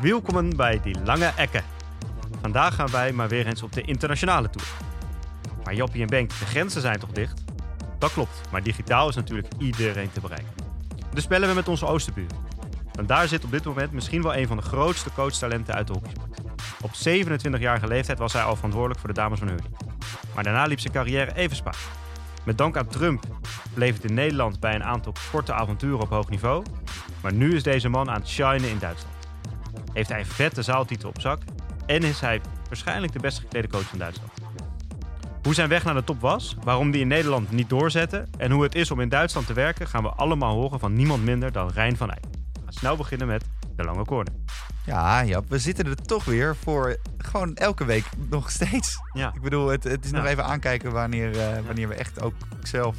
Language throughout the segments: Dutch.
Welkom bij die lange ekken. Vandaag gaan wij maar weer eens op de internationale tour. Maar Joppie en Benk, de grenzen zijn toch dicht? Dat klopt, maar digitaal is natuurlijk iedereen te bereiken. Dus bellen we met onze oosterburen. En daar zit op dit moment misschien wel een van de grootste coachtalenten uit de hockeysport. Op 27-jarige leeftijd was hij al verantwoordelijk voor de dames van Hurley. Maar daarna liep zijn carrière even spaak. Met dank aan Trump bleef het in Nederland bij een aantal korte avonturen op hoog niveau. Maar nu is deze man aan het shinen in Duitsland. Heeft hij een vette zaaltitel op zak en is hij waarschijnlijk de best geklede coach van Duitsland. Hoe zijn weg naar de top was, waarom die in Nederland niet doorzette en hoe het is om in Duitsland te werken, gaan we allemaal horen van niemand minder dan Rijn van Eyck. Gaan snel beginnen met de lange corner. Ja, Jap, we zitten er toch weer voor gewoon elke week nog steeds. Ja. Ik bedoel, het, het is nog Ja. even aankijken wanneer, eh, wanneer we echt ook zelf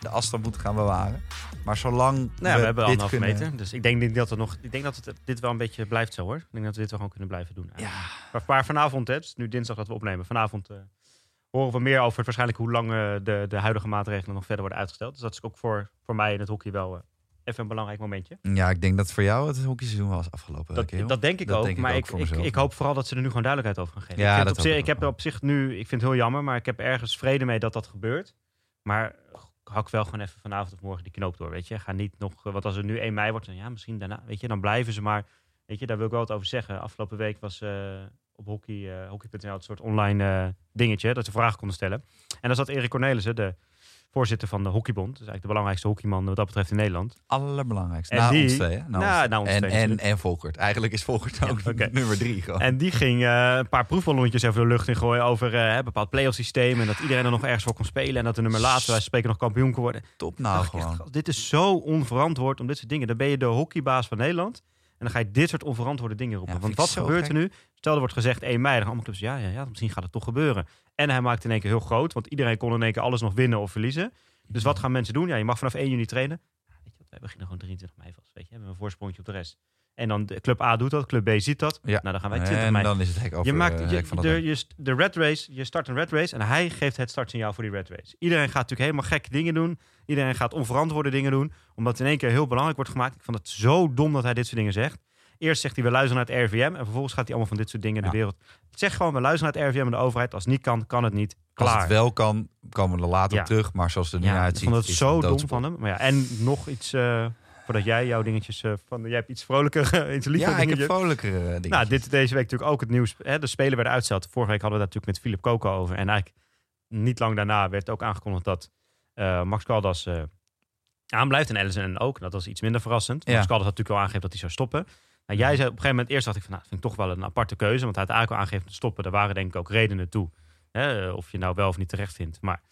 de afstand moeten gaan bewaren. Maar zolang Nou ja, we, hebben dit anderhalf kunnen... meter, dus ik denk dat er nog. Ik denk dat het, dit wel een beetje blijft zo hoor. Ik denk dat we dit wel gewoon kunnen blijven doen. Ja, Maar, vanavond, het is nu dinsdag dat we opnemen. Vanavond eh, horen we meer over het waarschijnlijk hoe lang eh, de, de huidige maatregelen nog verder worden uitgesteld. Dus dat is ook voor, voor mij in het hockey wel even een belangrijk momentje. ja, ik denk dat voor jou het hockeyseizoen is afgelopen. Dat, dat denk ik Dat ook. denk ik maar ook ik, ik, ik hoop vooral dat ze er nu gewoon duidelijkheid over gaan geven. Ja, ik, vind dat op zich, ik heb op zich nu, ik vind het heel jammer, maar ik heb ergens vrede mee dat dat gebeurt. Maar hak wel gewoon even vanavond of morgen die knoop door, weet je. Ga niet nog, eh, want als het nu 1 mei wordt, dan ja, misschien daarna, weet je, dan blijven ze maar. Weet je, daar wil ik wel wat over zeggen. Afgelopen week was eh, op hockey, eh hockey.nl het soort online dingetje, dat ze vragen konden stellen. En daar zat Erik Cornelissen, de voorzitter van de Hockeybond. Dus eigenlijk de belangrijkste hockeyman wat dat betreft in Nederland. Allerbelangrijkste. En na die- ons twee, hè? Na Nou, ons na ons en, twee en, Volkert. Eigenlijk is Volkert ook nummer drie. Gewoon. En die ging eh, een paar proefballonnetjes even de lucht in gooien over eh, een bepaald playoff systeem. En dat iedereen er nog ergens voor kon spelen. En dat de nummer later, wij spreken nog kampioen kon worden. Top nou echt, gewoon. dit is zo onverantwoord om dit soort dingen. Dan ben je de hockeybaas van Nederland. En dan ga je dit soort onverantwoorde dingen roepen. Ja, Want wat gebeurt er nu? Stel, er wordt gezegd 1 mei. Dan gaan allemaal clubs, ja, ja, ja, misschien gaat het toch gebeuren. En hij maakt in één keer heel groot. Want iedereen kon in één keer alles nog winnen of verliezen. Dus wat gaan mensen doen? Ja, je mag vanaf 1 juni trainen. Ja, weet je wat, wij beginnen gewoon 23 mei vast. Weet je, we hebben een voorsprongetje op de rest. En dan de club A doet dat, club B ziet dat. Ja. Nou, dan gaan wij 20 En mei. dan is het hek over. Je maakt eh, je, hek van het de, hek. je, st- de red race, je start een red race en hij geeft het startsignaal voor die red race. Iedereen gaat natuurlijk helemaal gekke dingen doen. Iedereen gaat onverantwoorde dingen doen, omdat het in één keer heel belangrijk wordt gemaakt. Ik vond het zo dom dat hij dit soort dingen zegt. Eerst zegt hij, we luisteren naar het RVM en vervolgens gaat hij allemaal van dit soort dingen in de wereld. Zeg gewoon, we luisteren naar het RVM en de overheid. Als het niet kan, kan het niet. Als Klaar. het wel kan, komen we er later Ja. op terug. Maar zoals het er nu ja, ik uitziet, vond het zo dom van hem. Maar ja, en nog iets, eh, voordat jij jouw dingetjes, eh, van, jij hebt iets vrolijker, iets liever Ja, ik heb vrolijkere eh, dingen. Nou, dit, deze week natuurlijk ook het nieuws. Hè, de Spelen werden uitgesteld. Vorige week hadden we daar natuurlijk met Philip Coco over. En eigenlijk niet lang daarna werd ook aangekondigd dat eh, Max Caldas eh aanblijft. En Ellison ook. Dat was iets minder verrassend. Ja. Max Caldas had natuurlijk al aangegeven dat hij zou stoppen. Nou, jij zei op een gegeven moment, eerst dacht ik van, nou, dat vind ik toch wel een aparte keuze. Want hij had eigenlijk al aangegeven te stoppen. Daar waren denk ik ook redenen toe. Hè, of je nou wel of niet terecht vindt. Maar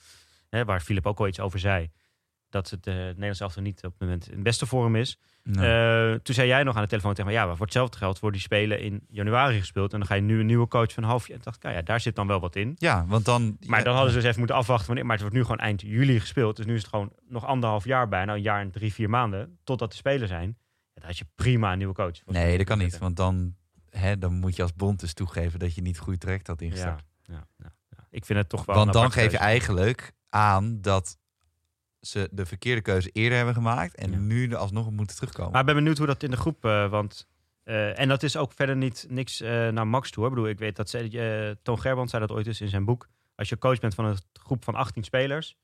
hè, waar Philip ook al iets over zei. Dat het eh Nederlands elftal niet op het moment in beste vorm is. Nee. Eh, toen zei jij nog aan de telefoon tegen me, ja, maar voor hetzelfde geld worden die spelen in januari gespeeld. En dan ga je nu een nieuwe coach van een half jaar. En dacht ik, nou ja, daar zit dan wel wat in. ja, want dan... Maar dan hadden ze dus even moeten afwachten wanneer. Maar het wordt nu gewoon eind juli gespeeld. Dus nu is het gewoon nog anderhalf jaar bijna, een jaar en drie, vier maanden, totdat de spelen zijn. Dan had je prima een nieuwe coach. Nee, dat kan niet. Want dan, hè, dan moet je als bond dus toegeven dat je niet goed traject had ingestart. ja, ja, ja. Ik vind het toch wel Want dan geef je eigenlijk aan dat ze de verkeerde keuze eerder hebben gemaakt. En Ja. nu er alsnog moeten terugkomen. Maar ik ben benieuwd hoe dat in de groep, eh, want... eh, en dat is ook verder niet niks eh, naar Max toe. Hoor. Ik bedoel, ik weet dat ze, Toon Gerband zei dat ooit eens in zijn boek. Als je coach bent van een groep van 18 spelers,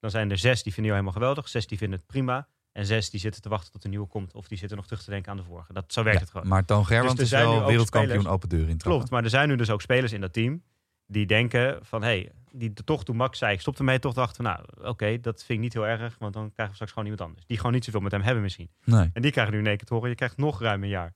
dan zijn er zes die vinden jou helemaal geweldig, zes die vinden het prima, en zes die zitten te wachten tot de nieuwe komt, of die zitten nog terug te denken aan de vorige. Dat, zo werkt Ja, het gewoon. maar Toon Dus er is wel wereldkampioen spelers- open deur in Klopt, maar er zijn nu dus ook spelers in dat team die denken van, hé, hey, die toch toen Max zei, ik stop ermee, toch dachten van, nou, oké, dat vind ik niet heel erg, want dan krijgen we straks gewoon iemand anders. Die gewoon niet zoveel met hem hebben misschien. Nee. En die krijgen nu in één keer te horen, je krijgt nog ruim een jaar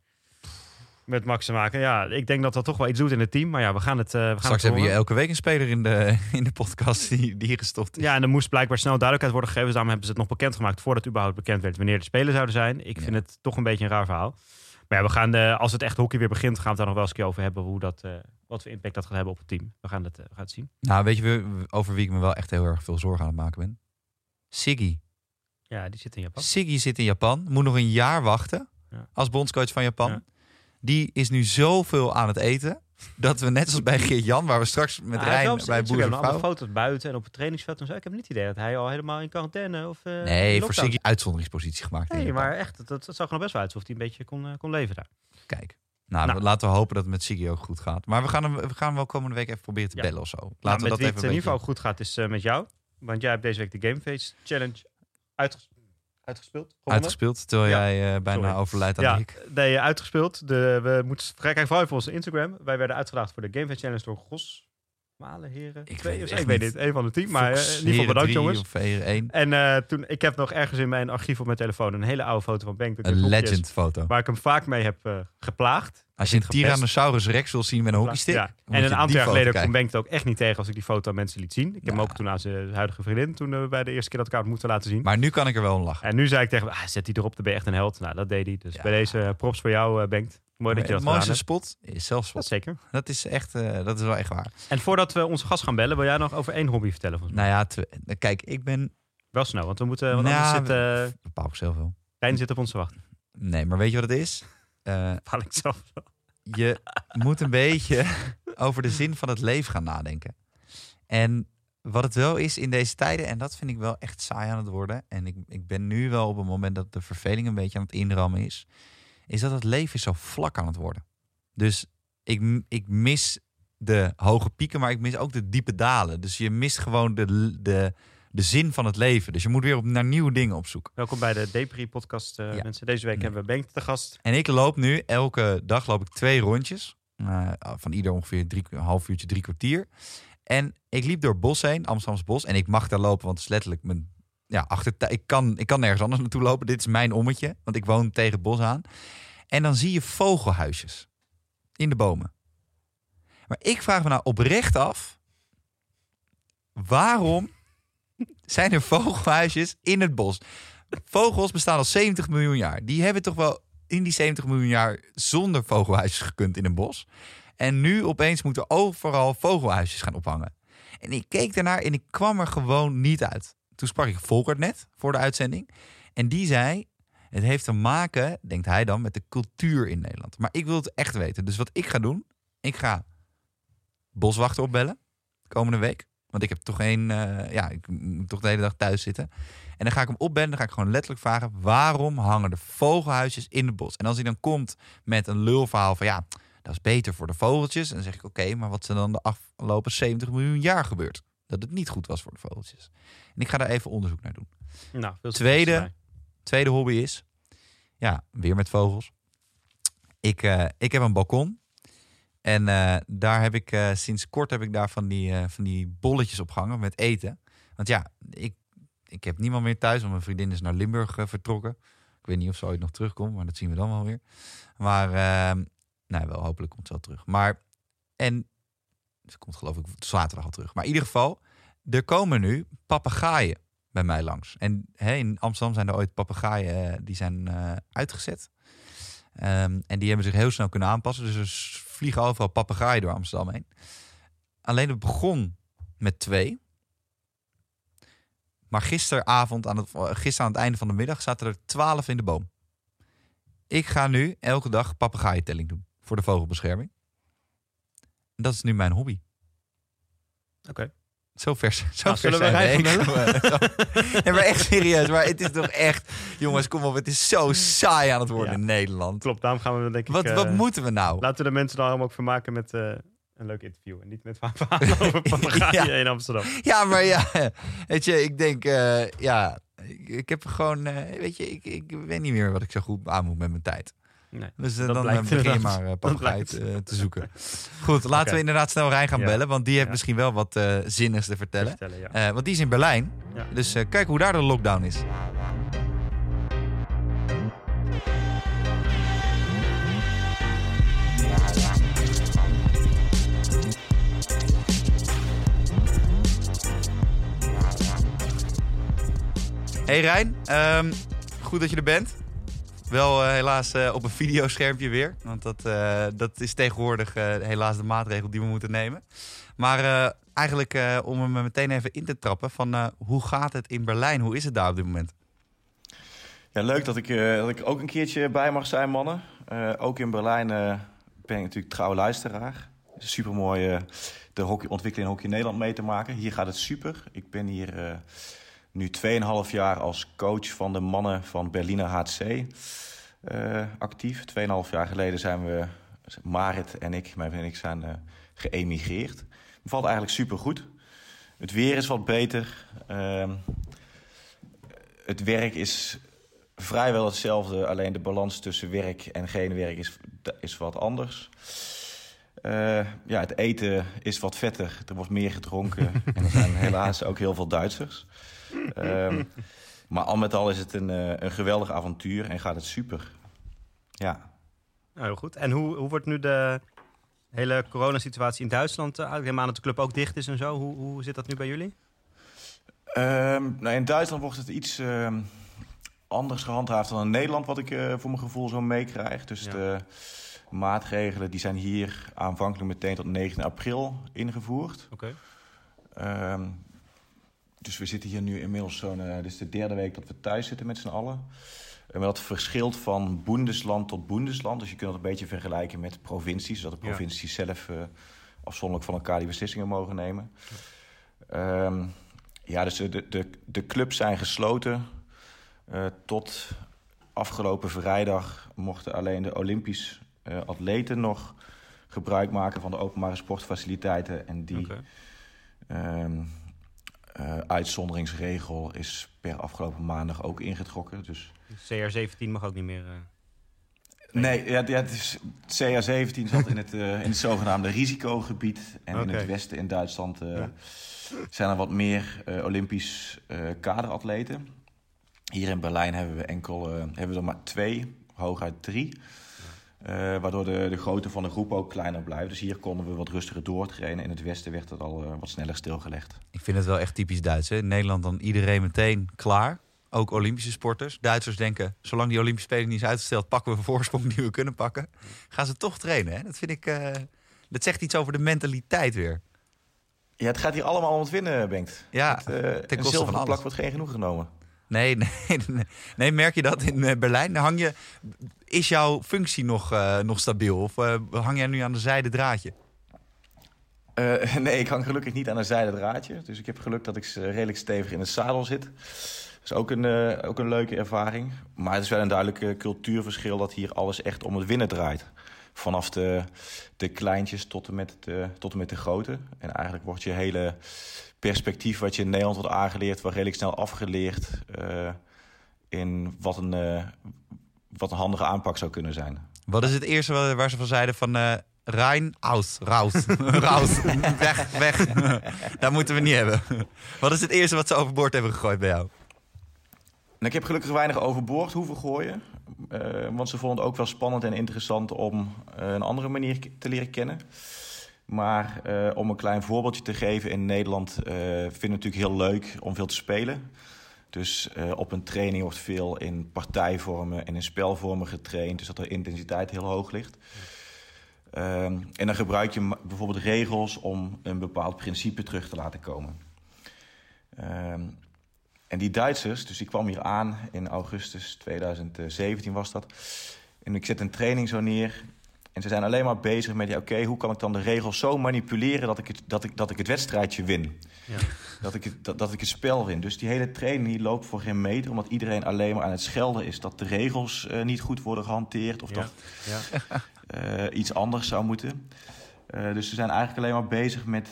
met Max te maken. Ja, ik denk dat dat toch wel iets doet in het team, maar ja, we gaan het, eh we gaan Straks het hebben we hier elke week een speler in de, in de podcast die, die hier gestopt is. Ja, en er moest blijkbaar snel duidelijkheid worden gegeven. Dus daarom hebben ze het nog bekendgemaakt voordat überhaupt bekend werd wanneer de spelen zouden zijn. Ik vind het toch een beetje een raar verhaal. Maar ja, we gaan, eh, als het echt hockey weer begint, gaan we het daar nog wel eens een keer over hebben. Hoe dat, eh, wat voor impact dat gaat hebben op het team. We gaan het, we gaan het zien. Nou, weet je over wie ik me wel echt heel erg veel zorgen aan het maken ben? Siggy. Ja, die zit in Japan. Siggy zit in Japan, moet nog een jaar wachten Ja. als bondscoach van Japan. Die is nu zoveel aan het eten. dat we net zoals bij Geert-Jan, waar we straks met Rijn zijn bij Boer en Vrouw... foto's buiten en op het trainingsveld en zo. Ik heb niet het idee dat hij al helemaal in quarantaine of in Nee, voor Siggy uitzonderingspositie gemaakt. Nee, maar echt, dat, dat zag er nog best wel uit alsof hij een beetje kon, eh, kon leven daar. Kijk. Nou, Nou. laten we hopen dat het met Siggy ook goed gaat. Maar we gaan hem, we gaan hem wel komende week even proberen te Ja. bellen of zo. Laten Nou, we met dat even het in ieder geval goed gaat is eh, met jou. Want jij hebt deze week de Gameface Challenge uitges- uitgespeeld. uitgespeeld, terwijl Ja. jij eh, bijna Sorry. overlijdt aan Ja, hik. nee, uitgespeeld. De, we moeten kijken vooral even op onze Instagram. Wij werden uitgedaagd voor de Gameface Challenge door Gos Malen Heren. Ik Twee weet ik weet niet. een van de team. Maar eh, in ieder geval Heren bedankt drie jongens. Of Heren 1. En eh, toen, ik heb nog ergens in mijn archief op mijn telefoon een hele oude foto van Bank. Een legend foto. Waar ik hem vaak mee heb eh, geplaagd. Als je een gepest. Tyrannosaurus rex wil zien met een hockeystick... Ja. En een aantal jaar geleden Bank het ook echt niet tegen als ik die foto aan mensen liet zien. Ik heb hem ook toen aan zijn huidige vriendin, toen we bij de eerste keer dat elkaar moeten laten zien. Maar nu kan ik er wel om lachen. En nu zei ik tegen hem, ah, zet die erop, dan ben je echt een held. Nou, dat deed hij. Dus Ja. bij deze props voor jou, Bengt. Mooi dat je dat mooiste spot is zelfspot. Zeker. Dat is echt, eh, dat is wel echt waar. En voordat we onze gast gaan bellen, wil jij nog over één hobby vertellen? Volgens mij? Nou ja, kijk, ik ben... Wel snel, want we moeten, want Nou, anders zit, eh Bepaal ik zelf wel. Rijn zit op ons te wachten. Nee, maar weet je wat het is? Bepaal ik zelf wel. je moet een beetje over de zin van het leven gaan nadenken. En wat het wel is in deze tijden, en dat vind ik wel echt saai aan het worden. En ik, ik ben nu wel op het moment dat de verveling een beetje aan het inrammen is. Is dat het leven zo vlak aan het worden. Dus ik, ik mis de hoge pieken, maar ik mis ook de diepe dalen. Dus je mist gewoon de, de, de zin van het leven. Dus je moet weer op, naar nieuwe dingen op zoek. Welkom bij de Depri podcast, eh, Ja. mensen. Deze week Nee. hebben we Bengt te gast. En ik loop nu, elke dag loop ik twee rondjes. Eh, van ieder ongeveer drie, een half uurtje, drie kwartier. En ik liep door het bos heen, Amsterdamse bos. En ik mag daar lopen, want het is letterlijk mijn ja, achtertuin. Ik kan, ik kan nergens anders naartoe lopen. Dit is mijn ommetje, want ik woon tegen het bos aan. En dan zie je vogelhuisjes in de bomen. Maar ik vraag me nou oprecht af... waarom zijn er vogelhuisjes in het bos? Vogels bestaan al 70 miljoen jaar. Die hebben toch wel in die 70 miljoen jaar zonder vogelhuisjes gekund in een bos. En nu opeens moeten overal vogelhuisjes gaan ophangen. En ik keek daarnaar en ik kwam er gewoon niet uit. Toen sprak ik Volkert net voor de uitzending. En die zei, het heeft te maken, denkt hij dan, met de cultuur in Nederland. Maar ik wil het echt weten. Dus wat ik ga doen, ik ga boswachter opbellen komende week. Want ik heb toch een, eh, ja, ik moet toch de hele dag thuis zitten. En dan ga ik hem opbellen. Dan ga ik gewoon letterlijk vragen: waarom hangen de vogelhuisjes in het bos? En als hij dan komt met een lulverhaal van ja, dat is beter voor de vogeltjes. Dan zeg ik: oké, maar wat is er dan de afgelopen 70 miljoen jaar gebeurd? Dat het niet goed was voor de vogeltjes. En ik ga daar even onderzoek naar doen. Nou, Tweede. Tweede hobby is, ja, weer met vogels. Ik, eh, ik heb een balkon. En eh, daar heb ik eh, sinds kort heb ik daar van die, van die bolletjes opgehangen met eten. Want ja, ik, ik heb niemand meer thuis, want mijn vriendin is naar Limburg vertrokken. Ik weet niet of ze ooit nog terugkomt, maar dat zien we dan wel weer. Maar, nou wel, hopelijk komt ze wel terug. Maar, en ze komt geloof ik zaterdag al terug. Maar in ieder geval, er komen nu papegaaien bij mij langs. En in Amsterdam zijn er ooit papegaaien eh, die zijn eh, uitgezet. Ehm, en die hebben zich heel snel kunnen aanpassen. Dus er vliegen overal papegaaien door Amsterdam heen. Alleen het begon met twee. Maar gisteravond, aan het, gisteren aan het einde van de middag, zaten er twaalf in de boom. Ik ga nu elke dag papegaaientelling doen voor de vogelbescherming. Dat is nu mijn hobby. Oké. Zo vers. Zo Nou, vers zullen we zijn we. Nee, maar echt serieus. Maar het is toch echt... Jongens, kom op. Het is zo saai aan het worden Ja. in Nederland. Klopt, daarom gaan we denk ik... Wat, eh, wat moeten we nou? Laten we de mensen daarom ook vermaken met eh, een leuk interview. En niet met verhalen over papagaaien Ja. in Amsterdam. Ja, maar ja. Weet je, ik denk... eh, ja, ik, ik heb gewoon... eh, weet je, ik, ik weet niet meer wat ik zo goed aan moet met mijn tijd. Nee. Dus eh, dan eh, begin je maar uh, te, zoeken. Goed, laten we inderdaad snel Rijn gaan Ja. bellen. Want die heeft Ja. misschien wel wat zinnigs te vertellen. Vertellen, ja. Want die is in Berlijn. Dus kijk hoe daar de lockdown is. Hey Rijn, ehm, goed dat je er bent. Wel eh, helaas eh, op een videoschermpje weer. Want dat, eh, dat is tegenwoordig helaas de maatregel die we moeten nemen. Maar eigenlijk om hem meteen even in te trappen van hoe gaat het in Berlijn? Hoe is het daar op dit moment? Ja, leuk dat ik, dat ik ook een keertje bij mag zijn, mannen. Ook in Berlijn ben ik natuurlijk trouw luisteraar. super mooi de ontwikkeling in Hockey Nederland mee te maken. Hier gaat het super. Ik ben hier nu 2,5 jaar als coach van de mannen van Berliner HC uh, actief. 2,5 jaar geleden zijn we, Marit en ik, mijn vriend en ik, zijn uh, geëmigreerd. Valt eigenlijk super goed. Het weer is wat beter. Ehm, het werk is vrijwel hetzelfde, alleen de balans tussen werk en geen werk is, is wat anders. Uh, ja, het eten is wat vetter, er wordt meer gedronken. en er zijn helaas ook heel veel Duitsers. Um, maar al met al is het een, uh, een geweldig avontuur en gaat het super. Ja. Nou, heel goed. En hoe, hoe wordt nu de hele coronasituatie in Duitsland uh, Ik neem aan dat de club ook dicht is en zo. Hoe, hoe zit dat nu bij jullie? Um, nou, in Duitsland wordt het iets uh, anders gehandhaafd dan in Nederland, wat ik uh, voor mijn gevoel zo meekrijg. Dus ja. de maatregelen die zijn hier aanvankelijk meteen tot 9 april ingevoerd. Oké. Okay. Um, dus we zitten hier nu inmiddels zo'n... Uh, dit is de derde week dat we thuis zitten met z'n allen. En dat verschilt van boendesland tot boendesland. Dus je kunt dat een beetje vergelijken met provincies. Dat de provincies ja. zelf uh, afzonderlijk van elkaar die beslissingen mogen nemen. Ja, um, ja dus de, de, de clubs zijn gesloten. Uh, tot afgelopen vrijdag mochten alleen de Olympisch atleten nog gebruik maken van de openbare sportfaciliteiten. En die okay. um, uh, uitzonderingsregel is per afgelopen maandag ook ingetrokken. Dus... CR17 mag ook niet meer. Uh... Nee, ja, ja, het is, CR17 zat in het, uh, in het zogenaamde risicogebied. En okay. in het westen in Duitsland ja. zijn er wat meer Olympisch kaderatleten. Hier in Berlijn hebben we enkel hebben we er maar twee, hooguit drie. Uh, waardoor de, de grootte van de groep ook kleiner blijft. Dus hier konden we wat rustiger doortrainen. In het westen werd het al uh, wat sneller stilgelegd. Ik vind het wel echt typisch Duits. Hè? In Nederland dan iedereen meteen klaar. Ook Olympische sporters. Duitsers denken, zolang die Olympische Spelen niet is uitgesteld... pakken we een voorsprong die we kunnen pakken. Gaan ze toch trainen. Hè? Dat vind ik... Uh, dat zegt iets over de mentaliteit weer. Ja, het gaat hier allemaal om het winnen, Bengt. Ja, het, ten koste van plak wordt geen genoeg genomen. Nee, nee, nee, nee. merk je dat in Berlijn? Hang je, is jouw functie nog, uh, nog stabiel? Of uh, hang jij nu aan de zijde draadje? Nee, ik hang gelukkig niet aan een zijde draadje. Dus ik heb geluk dat ik redelijk stevig in het zadel zit. Dat is ook een, ook een leuke ervaring. Maar het is wel een duidelijk cultuurverschil dat hier alles echt om het winnen draait. Vanaf de, de kleintjes tot en, met de, tot en met de grote. En eigenlijk wordt je hele perspectief wat je in Nederland wordt aangeleerd... wel redelijk snel afgeleerd in wat een, uh, wat een handige aanpak zou kunnen zijn. Wat is het eerste waar, waar ze van zeiden van... Uh, Rijn, aus, raus, raus, weg, weg. Dat moeten we niet hebben. Wat is het eerste wat ze overboord hebben gegooid bij jou? Nou, ik heb gelukkig weinig overboord hoeven gooien. Want ze vonden het ook wel spannend en interessant om een andere manier te leren kennen. Maar uh, om een klein voorbeeldje te geven, in Nederland vinden we het natuurlijk heel leuk om veel te spelen. Dus uh, op een training wordt veel in partijvormen en in spelvormen getraind. Dus dat de intensiteit heel hoog ligt. Uh, en dan gebruik je bijvoorbeeld regels om een bepaald principe terug te laten komen. Uh, en die Duitsers, dus ik kwam hier aan in augustus 2017 was dat. En ik zet een training zo neer. En ze zijn alleen maar bezig met, ja, oké, hoe kan ik dan de regels zo manipuleren dat ik het, dat ik, dat ik het wedstrijdje win? Ja. Dat, ik het, dat, dat ik het spel win. Dus die hele training die loopt voor geen meter, omdat iedereen alleen maar aan het schelden is dat de regels uh, niet goed worden gehanteerd of ja. dat ja. uh, iets anders zou moeten. Uh, dus ze zijn eigenlijk alleen maar bezig met,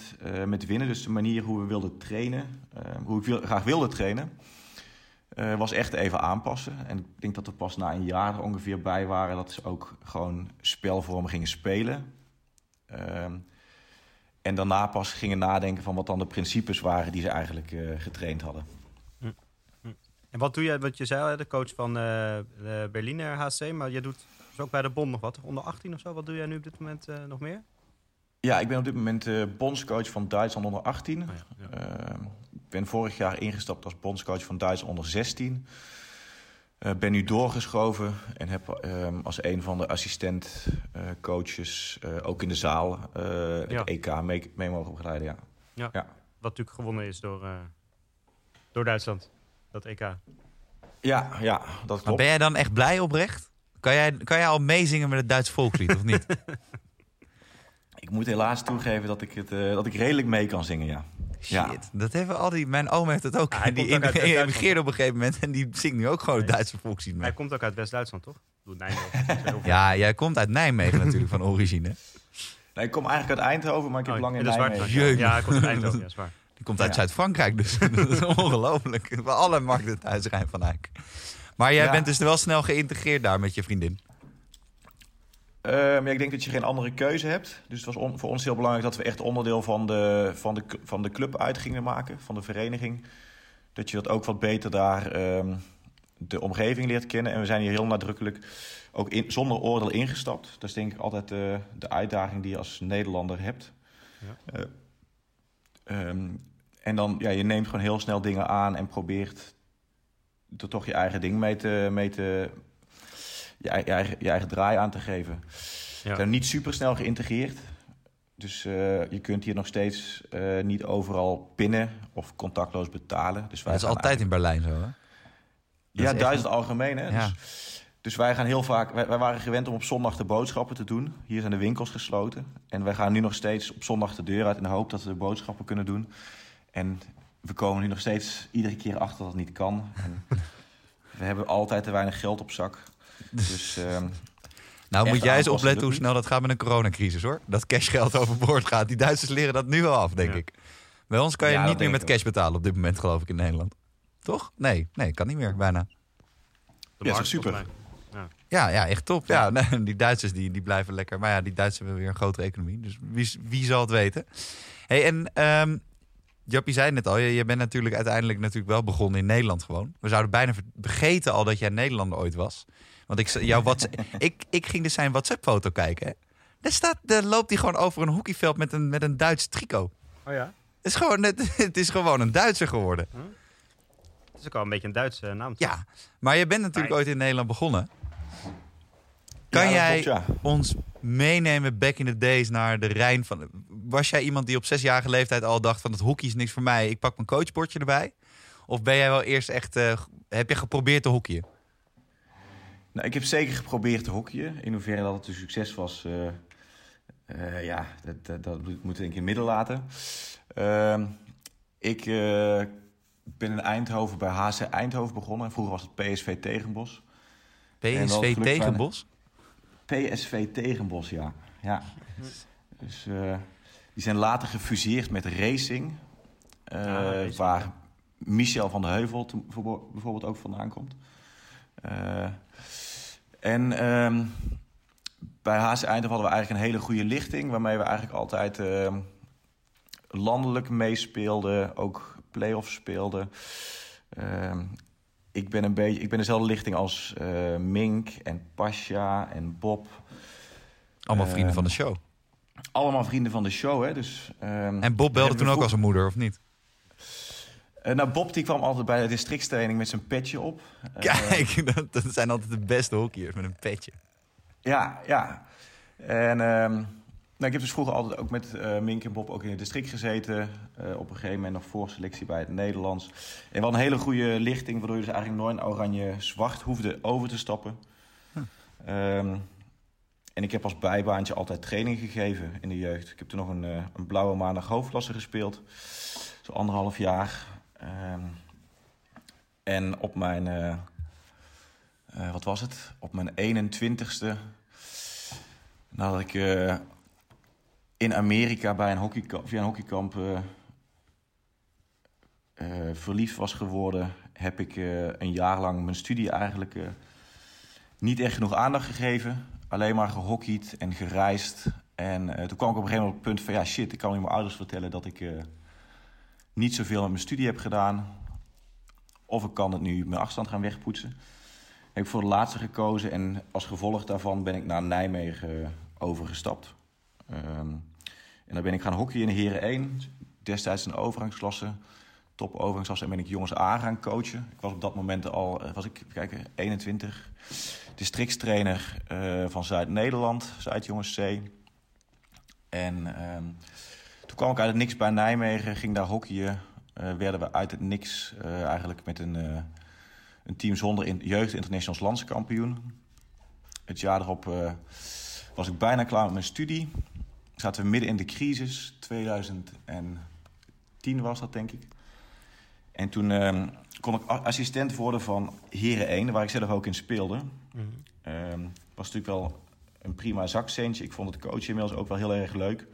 met winnen. Dus de manier hoe we wilden trainen, hoe ik wil, graag wilde trainen. Uh, was echt even aanpassen. En ik denk dat er pas na een jaar er ongeveer bij waren dat ze ook gewoon spelvormen gingen spelen. Uh, en daarna pas gingen nadenken van wat dan de principes waren die ze eigenlijk uh, getraind hadden. Hm. Hm. En wat doe jij, wat je zei, de coach van de Berliner HC, maar je doet dus ook bij de Bond nog wat, onder 18 of zo. Wat doe jij nu op dit moment nog meer? Ja, ik ben op dit moment bondscoach van Duitsland onder 18. Oh ja, ja. Ik ben vorig jaar ingestapt als bondscoach van Duitsland onder 16. Uh, ben nu doorgeschoven en heb um, als een van de assistent-coaches ook in de zaal het ja. EK mee, mee, mogen begeleiden. Ja. Ja. ja. Wat natuurlijk gewonnen is door, door Duitsland, dat EK. Ja, ja, dat klopt. Maar ben jij dan echt blij oprecht? Kan jij, kan jij al meezingen met het Duits volkslied of niet? Ik moet helaas toegeven dat ik, het, eh, dat ik redelijk mee kan zingen, ja. Shit, Ja. dat hebben al die... Mijn oom heeft het ook. Ja, hij die emigreerde op een gegeven moment en die zingt nu ook gewoon het Nee. Duitse volkslied mee. Hij komt ook uit West-Duitsland, toch? Doe Nijmegen. Dat. Ja, jij komt uit Nijmegen natuurlijk van origine. Nee, ik kom eigenlijk uit Eindhoven, maar ik heb Oh, lang in dat is waar. Nijmegen. Jeugd. Ja, hij komt uit Eindhoven, ja, is waar. Die komt uit Ja. Zuid-Frankrijk, dus dat is ongelooflijk. Bij alle markten thuis Rijn van Eyck. Maar jij Ja. bent dus wel snel geïntegreerd daar met je vriendin. Eh, maar ik denk dat je geen andere keuze hebt. Dus het was voor ons heel belangrijk dat we echt onderdeel van de, van, de, van de club uit gingen maken, van de vereniging. Dat je dat ook wat beter daar ehm, de omgeving leert kennen. En we zijn hier heel nadrukkelijk ook in, zonder oordeel ingestapt. Dat is denk ik altijd de uitdaging die je als Nederlander hebt. Ja. Eh, ehm, en dan, ja, je neemt gewoon heel snel dingen aan en probeert er toch je eigen ding mee te, mee te je, je eigen, je eigen draai aan te geven. Ja. We zijn niet super snel geïntegreerd. Dus eh, je kunt hier nog steeds eh, niet overal pinnen of contactloos betalen. Dus wij Dat is altijd in Berlijn zo, hè? dat Ja, is echt- algemeen. Hè? Ja. Dus, dus wij gaan heel vaak... Wij, wij waren gewend om op zondag de boodschappen te doen. Hier zijn de winkels gesloten. En wij gaan nu nog steeds op zondag de deur uit... in de hoop dat we de boodschappen kunnen doen. En we komen nu nog steeds iedere keer achter dat het niet kan. En we hebben altijd te weinig geld op zak. Dus... ehm, Nou moet jij eens opletten hoe snel dat gaat met een coronacrisis, hoor. Dat cashgeld overboord gaat. Die Duitsers leren dat nu al af, denk Ja. ik. Bij ons kan je Ja, niet meer met cash betalen op dit moment, geloof ik, in Nederland. Toch? Nee, nee, kan niet meer, bijna. De Ja, markt, super. Ja, ja, echt top. Ja, nee, die Duitsers die, die blijven lekker. Maar ja, die Duitsers hebben weer een grotere economie. Dus wie, wie zal het weten? hey, en ehm Jappie zei net al, je, je bent natuurlijk uiteindelijk natuurlijk wel begonnen in Nederland gewoon. We zouden bijna ver- vergeten al dat jij Nederlander ooit was. Want ik, jouw WhatsApp, ik, ik ging dus zijn WhatsApp-foto kijken. Hè. Daar, staat, daar loopt hij gewoon over een hockeyveld met een, met een Duits tricot. Oh ja? Het is, gewoon, het, het is gewoon een Duitser geworden. Het is ook al een beetje een Duitse eh, naam. toch? Ja, maar je bent natuurlijk ooit in Nederland begonnen. Kan ja, jij klopt, ja. ons meenemen back in the days naar de Rijn? Van, was jij iemand die op zesjarige leeftijd al dacht van het hockey is niks voor mij, ik pak mijn coachbordje erbij? Of ben jij wel eerst echt, eh, heb je geprobeerd te hockeyen? Nou, ik heb zeker geprobeerd te hockeyen. In hoeverre dat het een succes was, eh, eh, ja, dat, dat, dat moet ik denk ik in het midden laten. Ehm, ik ben in Eindhoven bij HC Eindhoven begonnen. Vroeger was het PSV Tegenbos. PSV geluk tegen zijn- Bos? PSV Tegenbos, ja. ja. Dus, eh, die zijn later gefuseerd met Racing. Ah, waar. Michel van de Heuvel bijvoorbeeld ook vandaan komt. Eh, en ehm, bij HC Eindhoven hadden we eigenlijk een hele goede lichting... waarmee we eigenlijk altijd ehm, landelijk meespeelden, ook play-offs speelden. Ehm, ik ben een beetje, ik ben dezelfde lichting als eh, Mink en Pasha en Bob. Allemaal Eh, vrienden van de show. Allemaal vrienden van de show, hè? Dus, En Bob belde toen ook als een moeder, of niet? Eh, nou, Bob die kwam altijd bij de districtstraining met zijn petje op. Eh, Kijk, dat, dat zijn altijd de beste hockeyers met een petje. Ja, ja. En ehm, nou, ik heb dus vroeger altijd ook met eh, Mink en Bob ook in het district gezeten. Op een gegeven moment nog voorselectie bij het Nederlands. En wel een hele goede lichting, waardoor je dus eigenlijk nooit in oranje-zwart hoefde over te stappen. Ehm, en ik heb als bijbaantje altijd training gegeven in de jeugd. Ik heb toen nog een, een blauwe maandag hoofdklasse gespeeld. Zo anderhalf jaar. Ehm, en op mijn, eh, eh, wat was het? Op mijn 21ste, nadat ik eh, in Amerika bij een via een hockeykamp verliefd was geworden, heb ik een jaar lang mijn studie eigenlijk niet echt genoeg aandacht gegeven. Alleen maar gehockeyd en gereisd. En toen kwam ik op een gegeven moment op het punt van... ja, shit, ik kan nu mijn ouders vertellen dat ik niet zoveel met mijn studie heb gedaan. Of ik kan het nu mijn afstand gaan wegpoetsen. Heb ik voor de laatste gekozen en als gevolg daarvan ben ik naar Nijmegen eh, overgestapt. Ehm, en dan ben ik gaan hockeyen in Heren 1. Destijds een overgangsklasse. Top overgangsklasse. En ben ik jongens A gaan coachen. Ik was op dat moment al, eh, was ik, kijken, 21. Districtstrainer eh, van Zuid-Nederland. Zuid-jongens C. En ehm, kwam ik uit het niks bij Nijmegen. Ging daar hockeyen. Eh, werden we uit het niks eh, eigenlijk met een, eh, een team zonder in, jeugd internationals landskampioen. Het jaar erop was ik bijna klaar met mijn studie. zaten we midden in de crisis. 2010 was dat, denk ik. En toen ehm, kon ik assistent worden van Heren 1, waar ik zelf ook in speelde. Mm was natuurlijk wel een prima zakcentje. Ik vond het coachen inmiddels ook wel heel erg leuk.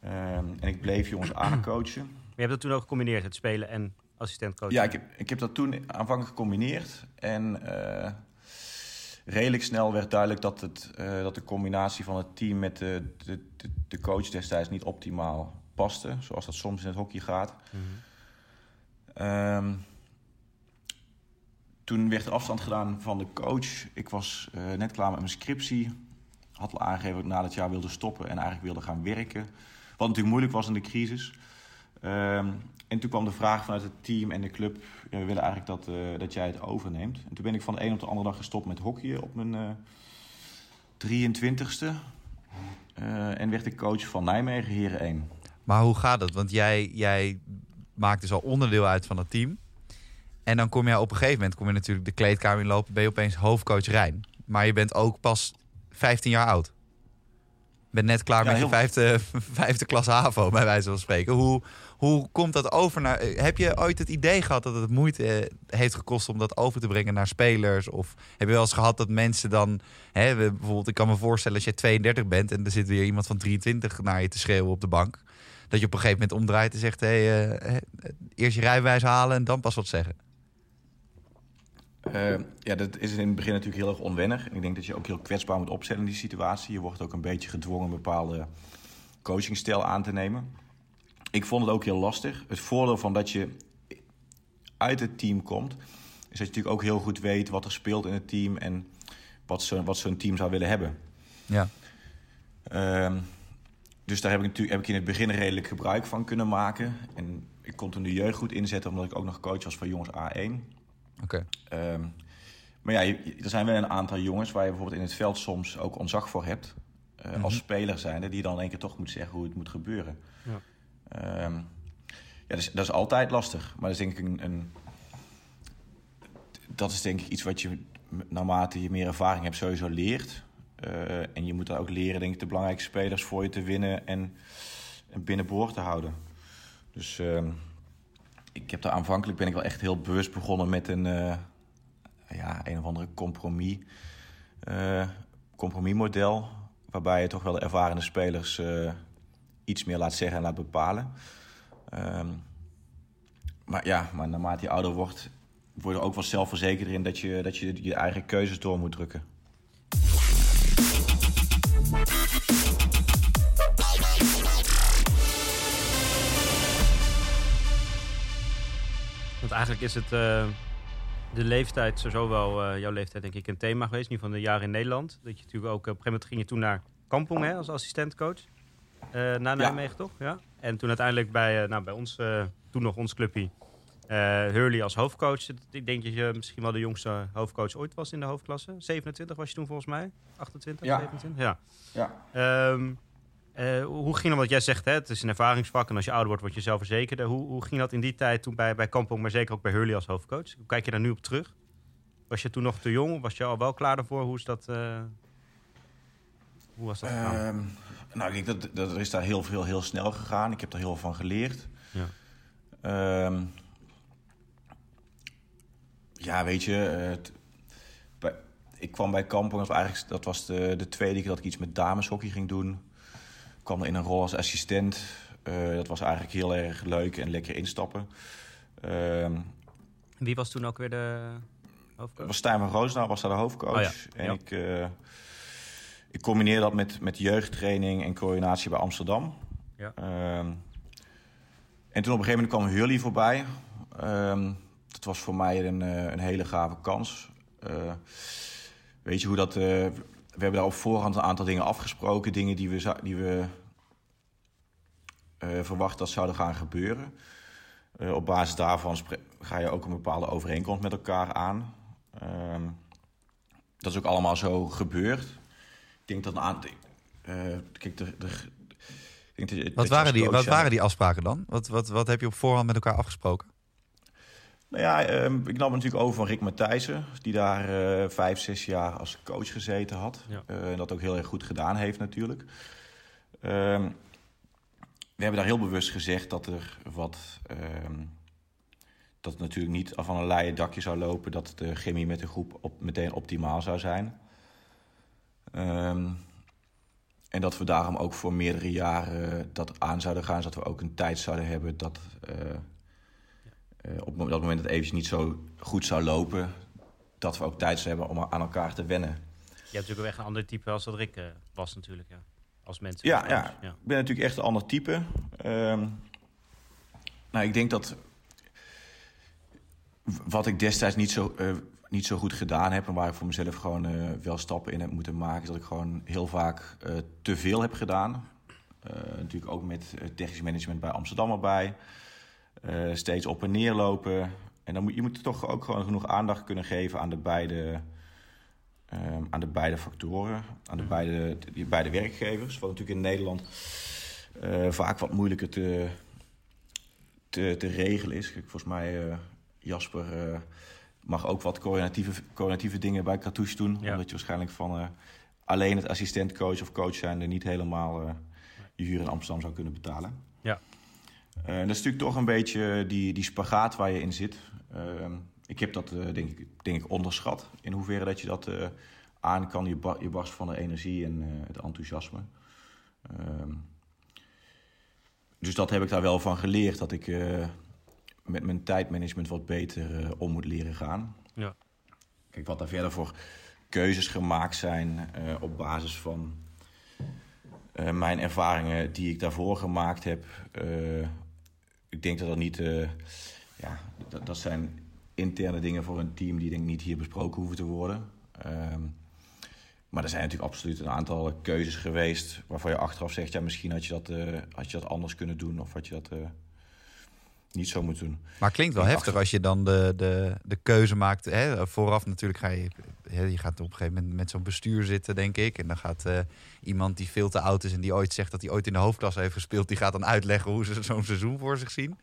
Ehm, en ik bleef jongens aancoachen. Maar je hebt dat toen ook gecombineerd, het spelen en assistentcoach? Ja, ik heb, ik heb dat toen aanvankelijk gecombineerd. En uh, redelijk snel werd duidelijk dat, het, uh, dat de combinatie van het team met de, de, de, coach destijds niet optimaal paste. Zoals dat soms in het hockey gaat. Mm -hmm. toen werd er afstand gedaan van de coach. Ik was uh, net klaar met mijn scriptie. Had al aangegeven dat ik na dat jaar wilde stoppen en eigenlijk wilde gaan werken. Natuurlijk moeilijk was in de crisis. Um, en toen kwam de vraag vanuit het team en de club: ja, we willen eigenlijk dat, uh, dat jij het overneemt. En toen ben ik van de een op de andere dag gestopt met hockeyen op mijn uh, 23ste. Uh, en werd ik coach van Nijmegen, Heren 1. Maar hoe gaat het? Want jij, jij maakt dus al onderdeel uit van het team. En dan kom je op een gegeven moment kom je natuurlijk de kleedkamer inlopen, ben je opeens hoofdcoach Rijn. Maar je bent ook pas 15 jaar oud. Ben net klaar ja, met je vijfde, vijfde klas HAVO, bij wijze van spreken. Hoe, hoe komt dat over naar. Heb je ooit het idee gehad dat het moeite eh, heeft gekost om dat over te brengen naar spelers? Of heb je wel eens gehad dat mensen dan. Hè, bijvoorbeeld, ik kan me voorstellen als je 32 bent en er zit weer iemand van 23 naar je te schreeuwen op de bank. Dat je op een gegeven moment omdraait en zegt: hey, uh, eerst je rijbewijs halen en dan pas wat zeggen. Uh, ja, dat is in het begin natuurlijk heel erg onwennig. ik denk dat je ook heel kwetsbaar moet opzetten in die situatie. Je wordt ook een beetje gedwongen een bepaalde coachingstijl aan te nemen. Ik vond het ook heel lastig. Het voordeel van dat je uit het team komt, is dat je natuurlijk ook heel goed weet wat er speelt in het team en wat zo'n wat zo'n team zou willen hebben. Ja. Uh, dus daar heb ik natuurlijk heb ik in het begin redelijk gebruik van kunnen maken. En ik kon toen de jeugd goed inzetten, omdat ik ook nog coach was van jongens A1. Oké. Okay. Um, maar ja, er zijn wel een aantal jongens waar je bijvoorbeeld in het veld soms ook ontzag voor hebt. Uh, mm -hmm. Als speler zijnde, die dan in één keer toch moet zeggen hoe het moet gebeuren. Ja. Um, ja, dus, dat is altijd lastig. Maar dat is denk ik een, een, dat is denk ik iets wat je naarmate je meer ervaring hebt sowieso leert. Uh, en je moet daar ook leren, denk ik, de belangrijke spelers voor je te winnen en, en binnenboord te houden. Dus uh, ik heb daar aanvankelijk ben ik wel echt heel bewust begonnen met een, uh, ja, een of andere compromis, uh, compromismodel. Waarbij je toch wel de ervarende spelers uh, iets meer laat zeggen en laat bepalen. Um, maar ja, maar naarmate je ouder wordt, word je ook wel zelfverzekerder in dat je, dat je je eigen keuzes door moet drukken. Want eigenlijk is het uh, de leeftijd, sowieso wel uh, jouw leeftijd denk ik, een thema geweest. Nu van de jaren in Nederland. Dat je natuurlijk ook, op een gegeven moment ging je toen naar Kampong hè, als assistentcoach. Uh, naar Nijmegen, ja. toch? Ja. En toen uiteindelijk bij, nou, bij ons, toen nog ons clubje, Hurley als hoofdcoach. Ik denk dat je misschien wel de jongste hoofdcoach ooit was in de hoofdklasse. 27 was je toen volgens mij? 28, ja. 27? Ja. ja. Um, hoe ging dat, wat jij zegt, hè, het is een ervaringsvak en als je ouder wordt, word je zelfverzekerder. Hoe, hoe ging dat in die tijd toen bij, bij Kampong, maar zeker ook bij Hurley als hoofdcoach? Hoe kijk je daar nu op terug? Was je toen nog te jong? Was je al wel klaar daarvoor? Hoe is dat... hoe was dat um, nou, ik denk dat, dat er is daar heel veel heel snel gegaan. Ik heb er heel veel van geleerd. Ja, um, ja weet je, bij, ik kwam bij Kampong, dat was, eigenlijk, dat was de, de tweede keer dat ik iets met dameshockey ging doen. Ik kwam er in een rol als assistent. Uh, dat was eigenlijk heel erg leuk en lekker instappen. Um, Wie was toen ook weer de hoofdcoach? Was Stijn van Roosendaal was daar de hoofdcoach. Oh ja. En ja. ik... Uh, ik combineer dat met, met jeugdtraining en coördinatie bij Amsterdam. Ja. Um, en toen op een gegeven moment kwam Hurley voorbij. Um, dat was voor mij een, een hele gave kans. Uh, weet je hoe dat... Uh, we hebben daar op voorhand een aantal dingen afgesproken. Dingen die we, die we uh, verwachten dat zouden gaan gebeuren. op basis daarvan ga je ook een bepaalde overeenkomst met elkaar aan. Um, dat is ook allemaal zo gebeurd denk dat een aantal. Kijk, de, de, wat waren, die, wat waren die afspraken dan? Wat, wat, wat heb je op voorhand met elkaar afgesproken? Nou ja, um, ik nam natuurlijk over van Rick Matthijssen, die daar uh, vijf, zes jaar als coach gezeten had. Ja. Uh, en dat ook heel erg goed gedaan heeft natuurlijk. Ehm, we hebben daar heel bewust gezegd dat er wat. ehm, dat het natuurlijk niet van een leien dakje zou lopen. Dat de chemie met de groep op, meteen optimaal zou zijn. Ehm, en dat we daarom ook voor meerdere jaren dat aan zouden gaan. Zodat we ook een tijd zouden hebben dat. eh, eh, op dat moment dat het eventjes niet zo goed zou lopen. Dat we ook tijd zouden hebben om aan elkaar te wennen. Je hebt natuurlijk echt een ander type als dat Rick eh, was natuurlijk. Ja. Als mens. Ja, als ja. Ik ben natuurlijk echt een ander type. Ehm, nou, ik denk dat wat ik destijds niet zo, eh, niet zo goed gedaan heb... en waar ik voor mezelf gewoon eh, wel stappen in heb moeten maken... is dat ik gewoon heel vaak eh, te veel heb gedaan. Eh, natuurlijk ook met eh, technisch management bij Amsterdam erbij. Eh, steeds op en neer lopen. En dan moet je moet toch ook gewoon genoeg aandacht kunnen geven aan de beide... ehm, aan de beide factoren, aan de beide, die beide werkgevers. Wat natuurlijk in Nederland eh, vaak wat moeilijker te, te, te regelen is. Volgens mij, eh, Jasper mag ook wat coördinatieve, coördinatieve dingen bij Cartouche doen. Ja. Omdat je waarschijnlijk van alleen het assistentcoach of coach zijn... er niet helemaal je huur in Amsterdam zou kunnen betalen. Ja. Eh, dat is natuurlijk toch een beetje die, die spagaat waar je in zit. Ehm, ik heb dat eh, denk, ik, denk ik onderschat. In hoeverre dat je dat eh, aan kan. Je, ba- je barst van de energie en het enthousiasme. Ehm, dus dat heb ik daar wel van geleerd. Dat ik met mijn tijdmanagement wat beter om moet leren gaan. Ja. Kijk, wat daar verder voor keuzes gemaakt zijn op basis van eh, mijn ervaringen die ik daarvoor gemaakt heb. eh, ik denk dat dat niet. eh, ja, dat, dat zijn interne dingen voor een team die denk ik niet hier besproken hoeven te worden. Ehm, maar er zijn natuurlijk absoluut een aantal keuzes geweest waarvan je achteraf zegt, ja, misschien had je dat, had je dat anders kunnen doen of had je dat niet zo moeten doen. Maar klinkt wel heftig achter- als je dan de, de, de keuze maakt. Hè, vooraf natuurlijk ga je... hè, je gaat op een gegeven moment met zo'n bestuur zitten, denk ik. En dan gaat eh, iemand die veel te oud is en die ooit zegt dat hij ooit in de hoofdklasse heeft gespeeld... die gaat dan uitleggen hoe ze zo'n seizoen voor zich zien.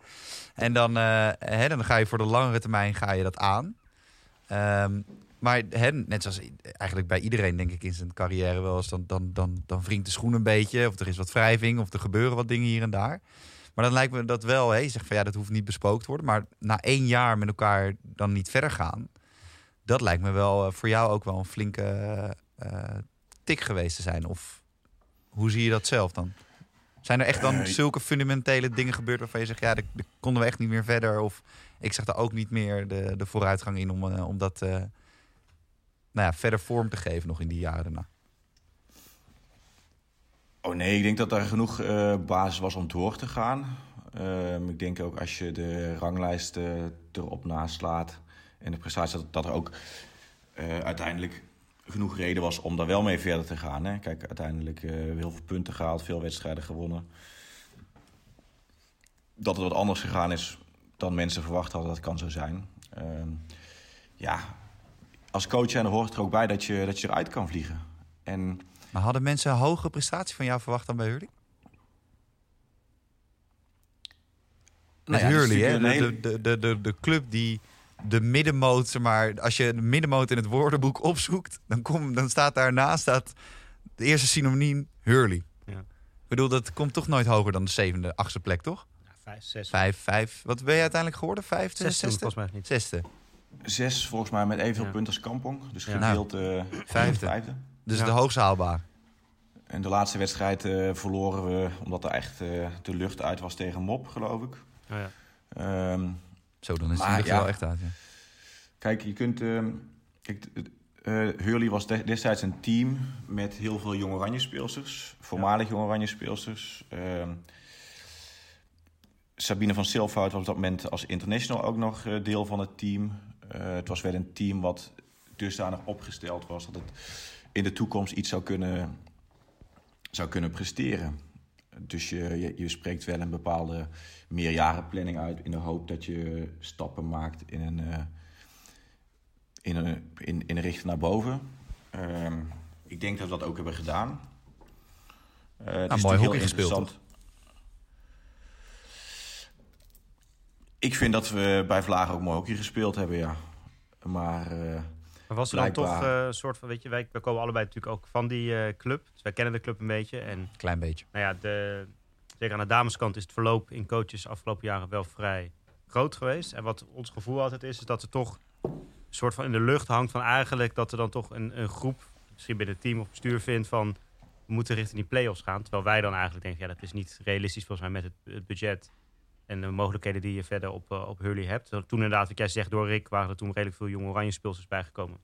En dan, eh, hè, dan ga je voor de langere termijn ga je dat aan. Ehm, maar hè, net zoals eigenlijk bij iedereen, denk ik, in zijn carrière wel eens... dan, dan, dan, dan wringt de schoen een beetje, of er is wat wrijving... of er gebeuren wat dingen hier en daar... Maar dan lijkt me dat wel, hè, je zegt van ja, dat hoeft niet bespookt te worden. Maar na één jaar met elkaar dan niet verder gaan. Dat lijkt me wel eh, voor jou ook wel een flinke eh, tik geweest te zijn. Of hoe zie je dat zelf dan? Zijn er echt dan Eh, zulke fundamentele dingen gebeurd waarvan je zegt, ja, daar konden we echt niet meer verder. Of ik zag daar ook niet meer de, de vooruitgang in om, eh, om dat eh, nou ja, verder vorm te geven nog in die jaren daarna. Oh nee, ik denk dat daar genoeg eh, basis was om door te gaan. Ehm, ik denk ook als je de ranglijst eh, erop naslaat en de prestaties, dat, er ook eh, uiteindelijk genoeg reden was om daar wel mee verder te gaan. Hè. Kijk, uiteindelijk eh, heel veel punten gehaald, veel wedstrijden gewonnen. Dat het wat anders gegaan is dan mensen verwacht hadden, dat kan zo zijn. Ehm, ja, als coach en hoort er ook bij dat je, dat je eruit kan vliegen. En Maar hadden mensen een hogere prestatie van jou verwacht dan bij Hurley? Met Nou ja, is Hurley, hè? De, de, de, de, de club die de middenmoot, zeg maar, als je de middenmoot in het woordenboek opzoekt, dan, kom, dan staat daarnaast staat de eerste synoniem Hurley. Ja. Ik bedoel, dat komt toch nooit hoger dan de zevende, achtste plek, toch? Ja, vijf, zes. Vijf, vijf. Wat ben je uiteindelijk geworden? Vijfde, Zes zesde? volgens mij niet. Zesde. Zes volgens mij met evenveel Ja. punten als Kampong. Dus Ja. gedeeld eh Vijfde. vijfde. Dus Ja. de hoogst haalbaar. En de laatste wedstrijd eh, verloren we omdat er echt eh, de lucht uit was tegen Mop, geloof ik. Oh, ja. Ehm, Zo, dan is het ja. wel echt uit. Ja. kijk, je kunt... ehm, kijk, eh Hurley was de- destijds een team met heel veel jonge oranje speelsters. Voormalig jonge oranje speelsters. Ehm, Sabine van Silfhout was op dat moment als international ook nog eh, deel van het team. Eh, het was wel een team wat dusdanig opgesteld was dat het in de toekomst iets zou kunnen, zou kunnen presteren. Dus je, je, je spreekt wel een bepaalde meerjarenplanning uit in de hoop dat je stappen maakt in een, eh, in een, in, in een richting naar boven. Ehm, ik denk dat we dat ook hebben gedaan. Eh, het is mooi natuurlijk hockey gespeeld. Ik vind dat we bij Vlagen ook mooi hockey gespeeld hebben, ja. Maar eh, Maar was er dan toch eh, een soort van, weet je, wij, wij komen allebei natuurlijk ook van die eh, club. Dus wij kennen de club een beetje. En Klein beetje. nou ja, de, zeker aan de dameskant is het verloop in coaches afgelopen jaren wel vrij groot geweest. En wat ons gevoel altijd is, is dat er toch een soort van in de lucht hangt van eigenlijk dat er dan toch een, een groep, misschien binnen het team of bestuur vindt van we moeten richting die play-offs gaan. Terwijl wij dan eigenlijk denken, ja, dat is niet realistisch volgens mij met het, het budget en de mogelijkheden die je verder op, eh, op Hurley hebt. Toen inderdaad, wat jij zegt, door Rick waren er toen redelijk veel jonge oranje speelsters bijgekomen.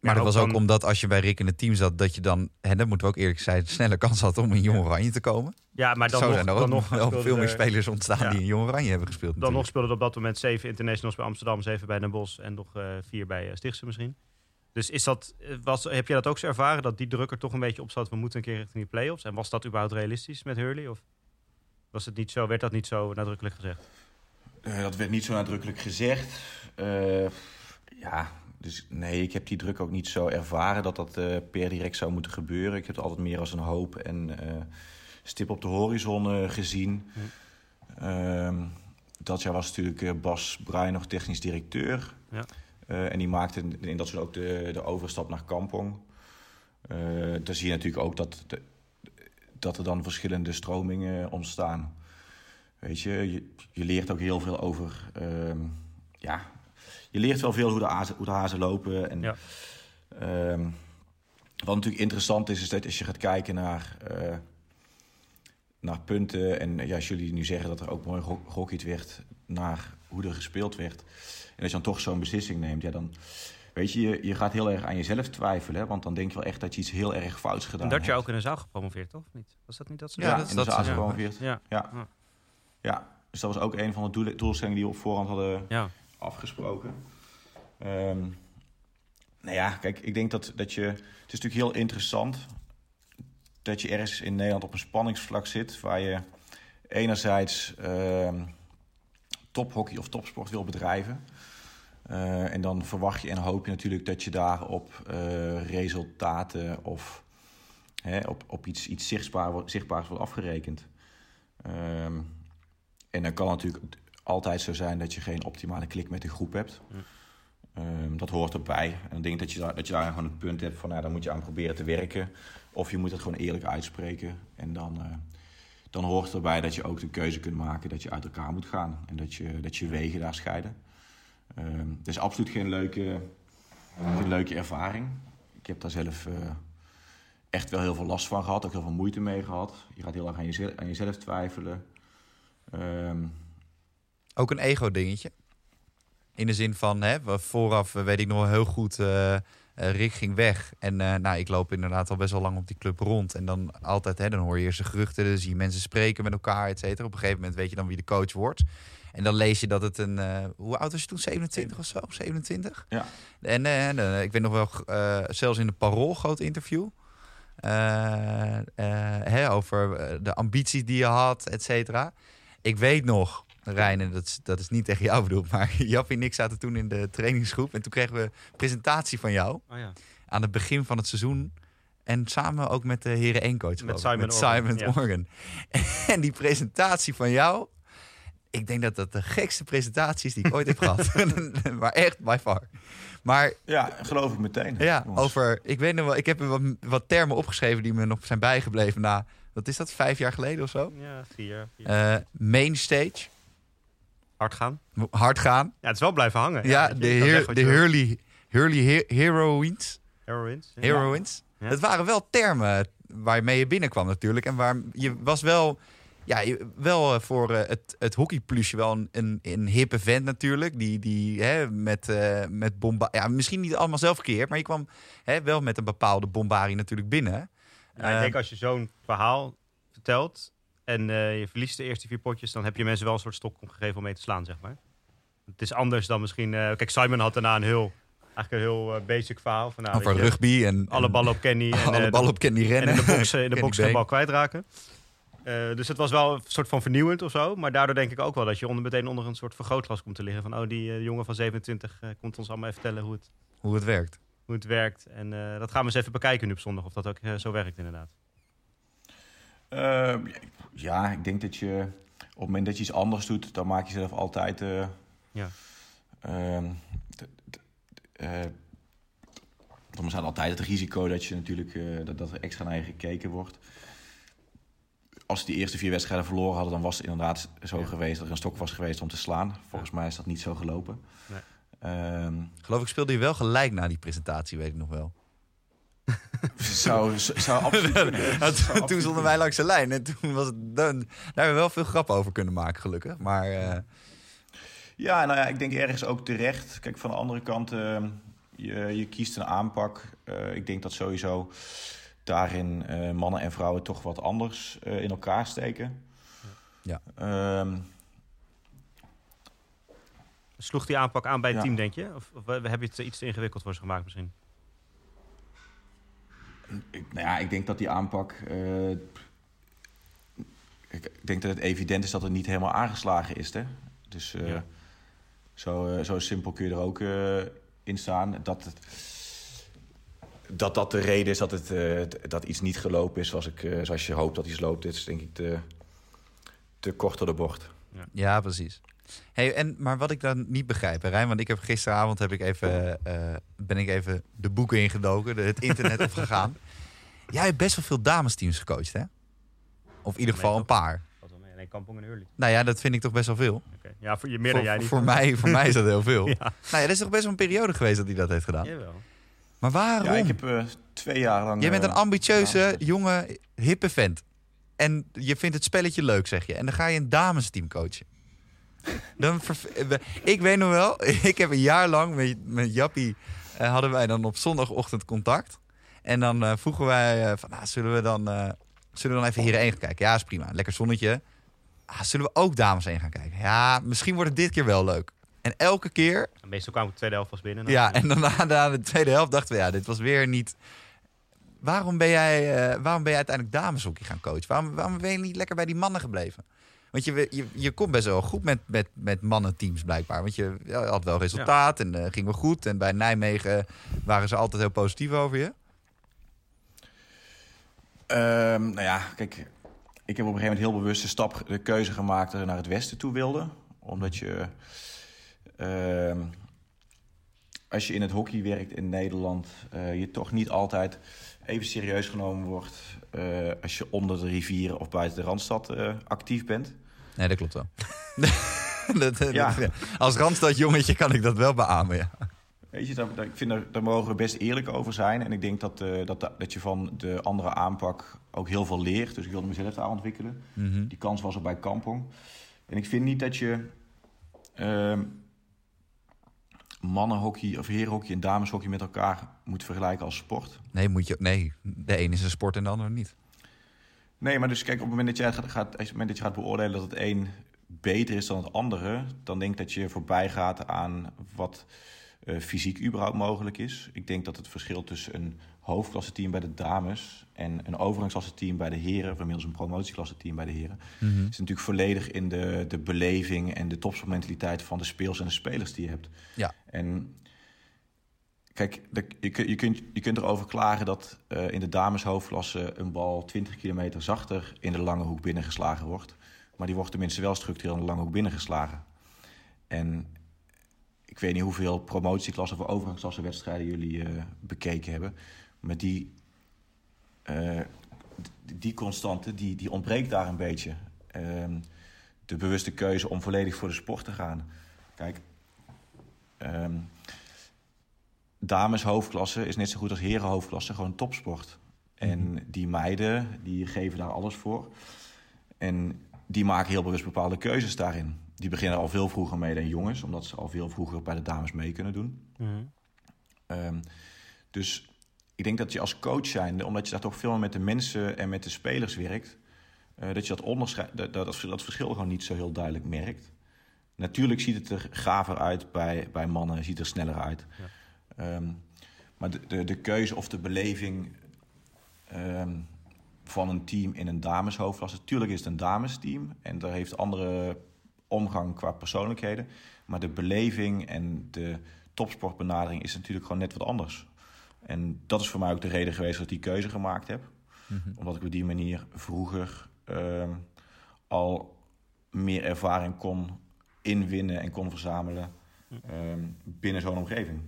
Maar Ja, dat was ook dan- omdat als je bij Rick in het team zat, dat je dan, en dat moeten we ook eerlijk zijn, sneller kans had om in Jong Oranje te komen. Ja, maar dan Zo nog, zijn er dan ook nog wel veel meer er- spelers ontstaan Ja. die in Jong Oranje hebben gespeeld. Dan nog speelden er op dat moment zeven internationals bij Amsterdam, zeven bij Den Bosch en nog eh, vier bij uh, Stichtse misschien. Dus is dat, eh, was, heb je dat ook zo ervaren, dat die druk er toch een beetje op zat, we moeten een keer richting die play-offs? En was dat überhaupt realistisch met Hurley? Of was het niet zo, werd dat niet zo nadrukkelijk gezegd? Eh, dat werd niet zo nadrukkelijk gezegd. Eh, ja, dus nee, ik heb die druk ook niet zo ervaren dat dat eh, per direct zou moeten gebeuren. Ik heb het altijd meer als een hoop en stip op de horizon gezien. Ehm, dat jaar was natuurlijk Bas Bruin nog technisch directeur. Ja. En die maakte in, dat soort ook de, de overstap naar Kampong. Daar zie je natuurlijk ook dat, de- dat er dan verschillende stromingen ontstaan. Weet je, je, je leert ook heel veel over. ehm, ja, je leert wel veel hoe de hazen, hoe de hazen lopen. En, Ja. ehm, wat natuurlijk interessant is, is dat als je gaat kijken naar, eh, naar punten. En ja, als jullie nu zeggen dat er ook mooi gehockeyd werd naar hoe er gespeeld werd. En als je dan toch zo'n beslissing neemt, ja, dan. Weet je, je, je gaat heel erg aan jezelf twijfelen. Hè? Want dan denk je wel echt dat je iets heel erg fouts gedaan En dat je hebt. ook in een zaal gepromoveerd, toch? Of niet? Was dat niet dat ze Ja, dat in dat de zaal gepromoveerd. Ja, Ja. Ja. ja, dus dat was ook een van de doel- doelstellingen die we op voorhand hadden ja. afgesproken. Ehm nou ja, kijk, ik denk dat, dat je... Het is natuurlijk heel interessant dat je ergens in Nederland op een spanningsvlak zit... waar je enerzijds ehm tophockey of topsport wil bedrijven... Eh, en dan verwacht je en hoop je natuurlijk dat je daarop eh resultaten of hè, op, op iets, iets zichtbaar, zichtbaars wordt afgerekend. Ehm, en dan kan het natuurlijk altijd zo zijn dat je geen optimale klik met de groep hebt. Hm. Ehm, dat hoort erbij. En ik denk dat je, daar, dat je daar gewoon een punt hebt van, nou, daar moet je aan proberen te werken. Of je moet het gewoon eerlijk uitspreken. En dan, eh, dan hoort erbij dat je ook de keuze kunt maken dat je uit elkaar moet gaan. En dat je, dat je wegen daar scheiden. Ehm, het is absoluut geen leuke, geen leuke ervaring. Ik heb daar zelf eh, echt wel heel veel last van gehad. Ook heel veel moeite mee gehad. Je gaat heel erg aan jezelf, aan jezelf twijfelen. Ehm, Ook een ego-dingetje. In de zin van, hè, vooraf eh, weet ik nog heel goed, eh, Rick ging weg. En nou, ik loop inderdaad al best wel lang op die club rond. En dan altijd, hè, dan hoor je eerst de geruchten, dan zie je mensen spreken met elkaar, et cetera. Op een gegeven moment weet je dan wie de coach wordt. En dan lees je dat het een, eh, hoe oud was je toen? 27 of zo? 27? ja. En eh, eh, ik weet nog wel, zelfs in de Parool, groot interview. hè, over de ambities die je had, et cetera. Ik weet nog, Rijn, en dat is, dat is niet tegen jou bedoeld, maar Jappie en ik zaten toen in de trainingsgroep. En toen kregen we een presentatie van jou Oh ja. aan het begin van het seizoen. En samen ook met de heren 1 coach. Simon met Organ, Simon ja. Organ. En die presentatie van jou. Ik denk dat dat de gekste presentatie is die ik ooit heb gehad. maar echt, by far. Maar ja, geloof ik meteen. ja, jongens. over. Ik weet nog wel, ik heb wat, wat termen opgeschreven die me nog zijn bijgebleven na. Wat is dat, vijf jaar geleden of zo? Ja, vier. vier. Eh main stage, Hard gaan. hard gaan. Ja, het is wel blijven hangen. Ja, de, heer, de. Hurley, Hurley he- heroines. Heroines. Ja. heroines. Ja. Het waren wel termen waarmee je binnenkwam natuurlijk. En waar je was wel, ja, wel eh, voor eh, het, het hockeyplusje wel een, een, een hip event natuurlijk. Die, die hè, met, eh met bomba ja, misschien niet allemaal zelf verkeerd, maar je kwam hè, wel met een bepaalde bombarie natuurlijk binnen. Ja, ik denk als je zo'n verhaal vertelt en je verliest de eerste vier potjes, dan heb je mensen wel een soort stok gegeven om mee te slaan, zeg maar. Het is anders dan misschien... kijk, Simon had daarna een heel, eigenlijk een heel basic verhaal. Van, nou, over rugby en Alle en- ballen op Kenny. En, alle ballen op Kenny En rennen. in de box, in de box Been. bal kwijtraken. Eh, dus het was wel een soort van vernieuwend of zo. Maar daardoor denk ik ook wel dat je onder, meteen onder een soort vergrootglas komt te liggen. Van, oh, die eh, jongen van 27 eh, komt ons allemaal even vertellen hoe het, Hoe het werkt. hoe het werkt. En eh, dat gaan we eens even bekijken nu op zondag, of dat ook zo werkt inderdaad. Ehm, ja, ik denk dat je op het moment dat je iets anders doet, dan maak je zelf altijd. eh, Ja. ehm, er bestaat altijd het risico dat, je natuurlijk, eh, dat, dat er extra naar je gekeken wordt. Als ze die eerste vier wedstrijden verloren hadden, dan was het inderdaad zo Ja. geweest dat er een stok was geweest om te slaan. Volgens mij is dat niet zo gelopen. Nee. Ehm, Geloof ik speelde je wel gelijk na die presentatie, weet ik nog wel. zou, zou absoluut toen stonden wij langs de lijn en toen was het... Dan, daar hebben we wel veel grappen over kunnen maken, gelukkig. Maar eh, Ja, nou ja, ik denk ergens ook terecht. Kijk, van de andere kant, eh, je, je kiest een aanpak. Eh, ik denk dat sowieso daarin eh, mannen en vrouwen toch wat anders eh, in elkaar steken. Ja. Ehm, Sloeg die aanpak aan bij het Ja. team, denk je? Of, of heb je het iets te ingewikkeld voor ze gemaakt misschien? ik, nou ja, ik denk dat die aanpak. eh, ik, ik denk dat het evident is dat het niet helemaal aangeslagen is. Hè? Dus eh, Ja. zo, eh, zo simpel kun je er ook eh, in staan. Dat, het, dat dat de reden is dat, het, eh, dat iets niet gelopen is zoals, ik, eh, zoals je hoopt dat iets loopt. Dit is denk ik te, te kort door de bocht. ja, precies. Hey, en, maar wat ik dan niet begrijp, hè, Rijn, want ik heb gisteravond heb ik even, eh, ben ik even de boeken ingedoken, de, het internet opgegaan. Jij hebt best wel veel damesteams gecoacht, hè? Of in ieder geval een paar. Valt wel mee. Nee, Kampong en Hurley. Nou ja, dat vind ik toch best wel veel. Oké. Ja, voor je meer dan voor, jij niet. voor, mij, voor mij is dat heel veel. Ja. Nou ja, dat is toch best wel een periode geweest dat hij dat heeft gedaan. Jawel. Maar waarom? Ja, ik heb eh, twee jaar lang. Jij bent een eh, ambitieuze, jonge, hippe vent. En je vindt het spelletje leuk, zeg je. En dan ga je een damesteam coachen. Dan ik weet nog wel, ik heb een jaar lang met, met Jappie... eh, hadden wij dan op zondagochtend contact. En dan eh, vroegen wij van, ah, zullen we dan... zullen we dan even hierin gaan kijken? Ja, is prima. Lekker zonnetje. Ah, zullen we ook dames heen gaan kijken? Ja, misschien wordt het dit keer wel leuk. En elke keer En meestal kwam de tweede helft pas binnen. ja, en daarna na de tweede helft dachten we, ja, dit was weer niet... Waarom ben jij, eh, waarom ben jij uiteindelijk dameshockey gaan coachen? Waarom, waarom ben je niet lekker bij die mannen gebleven? Want je, je, je komt best wel goed met, met, met mannenteams blijkbaar. Want je had wel resultaat en eh, ging wel goed. En bij Nijmegen waren ze altijd heel positief over je. Ehm, nou ja, kijk, ik heb op een gegeven moment heel bewust de stap, de keuze gemaakt dat ik naar het westen toe wilde. Omdat je, als je in het hockey werkt in Nederland, eh, je toch niet altijd even serieus genomen wordt eh, als je onder de rivieren of buiten de Randstad eh, actief bent. Nee, dat klopt wel. dat, dat- Ja. Als Randstad jongetje kan ik dat wel beamen, ja. Weet je, daar, daar- ik vind daar, daar mogen we best eerlijk over zijn. En ik denk dat, dat, dat je van de andere aanpak ook heel veel leert. Dus ik wilde mezelf daar ontwikkelen. Mhm. Die kans was er bij Kampong. En ik vind niet dat je ehm, mannenhockey of herenhockey en dameshockey met elkaar moet vergelijken als sport. Nee, moet je, nee, de een is een sport en de ander niet. Nee, maar dus kijk, op het moment dat, jij gaat, gaat, op het moment dat je gaat beoordelen dat het een beter is dan het andere, dan denk ik dat je voorbij gaat aan wat eh, fysiek überhaupt mogelijk is. Ik denk dat het verschil tussen een hoofdklasse team bij de dames en een overgangsklasse team bij de heren, of inmiddels een promotieklasse team bij de heren, Mhm. is natuurlijk volledig in de, de beleving en de topsportmentaliteit van de speels en de spelers die je hebt. Ja. En kijk, de- je, je, kunt, je kunt erover klagen dat eh, in de dameshoofdklasse een bal 20 kilometer zachter in de lange hoek binnengeslagen wordt. Maar die wordt tenminste wel structureel in de lange hoek binnengeslagen. En ik weet niet hoeveel promotieklassen of overgangsklasse wedstrijden jullie eh, bekeken hebben. Maar die, eh, die constante, die, die ontbreekt daar een beetje. Ehm, de bewuste keuze om volledig voor de sport te gaan. Kijk, dames hoofdklasse is net zo goed als heren hoofdklasse, gewoon topsport. En die meiden, die geven daar alles voor. En die maken heel bewust bepaalde keuzes daarin. Die beginnen al veel vroeger mee dan jongens, omdat ze al veel vroeger bij de dames mee kunnen doen. Mhm. Ehm, dus ik denk dat je als coach zijnde, omdat je daar toch veel meer met de mensen en met de spelers werkt, eh, dat je dat, onderscheid, dat, dat, dat verschil gewoon niet zo heel duidelijk merkt. Natuurlijk ziet het er gaver uit bij, bij mannen, ziet er sneller uit. Ehm, maar de, de, de keuze of de beleving ehm, van een team in een dameshoofdklasse, natuurlijk is het een damesteam en daar heeft andere omgang qua persoonlijkheden. Maar de beleving en de topsportbenadering is natuurlijk gewoon net wat anders. En dat is voor mij ook de reden geweest dat ik die keuze gemaakt heb. Omdat ik op die manier vroeger ehm, al meer ervaring kon inwinnen en kon verzamelen ehm, binnen zo'n omgeving.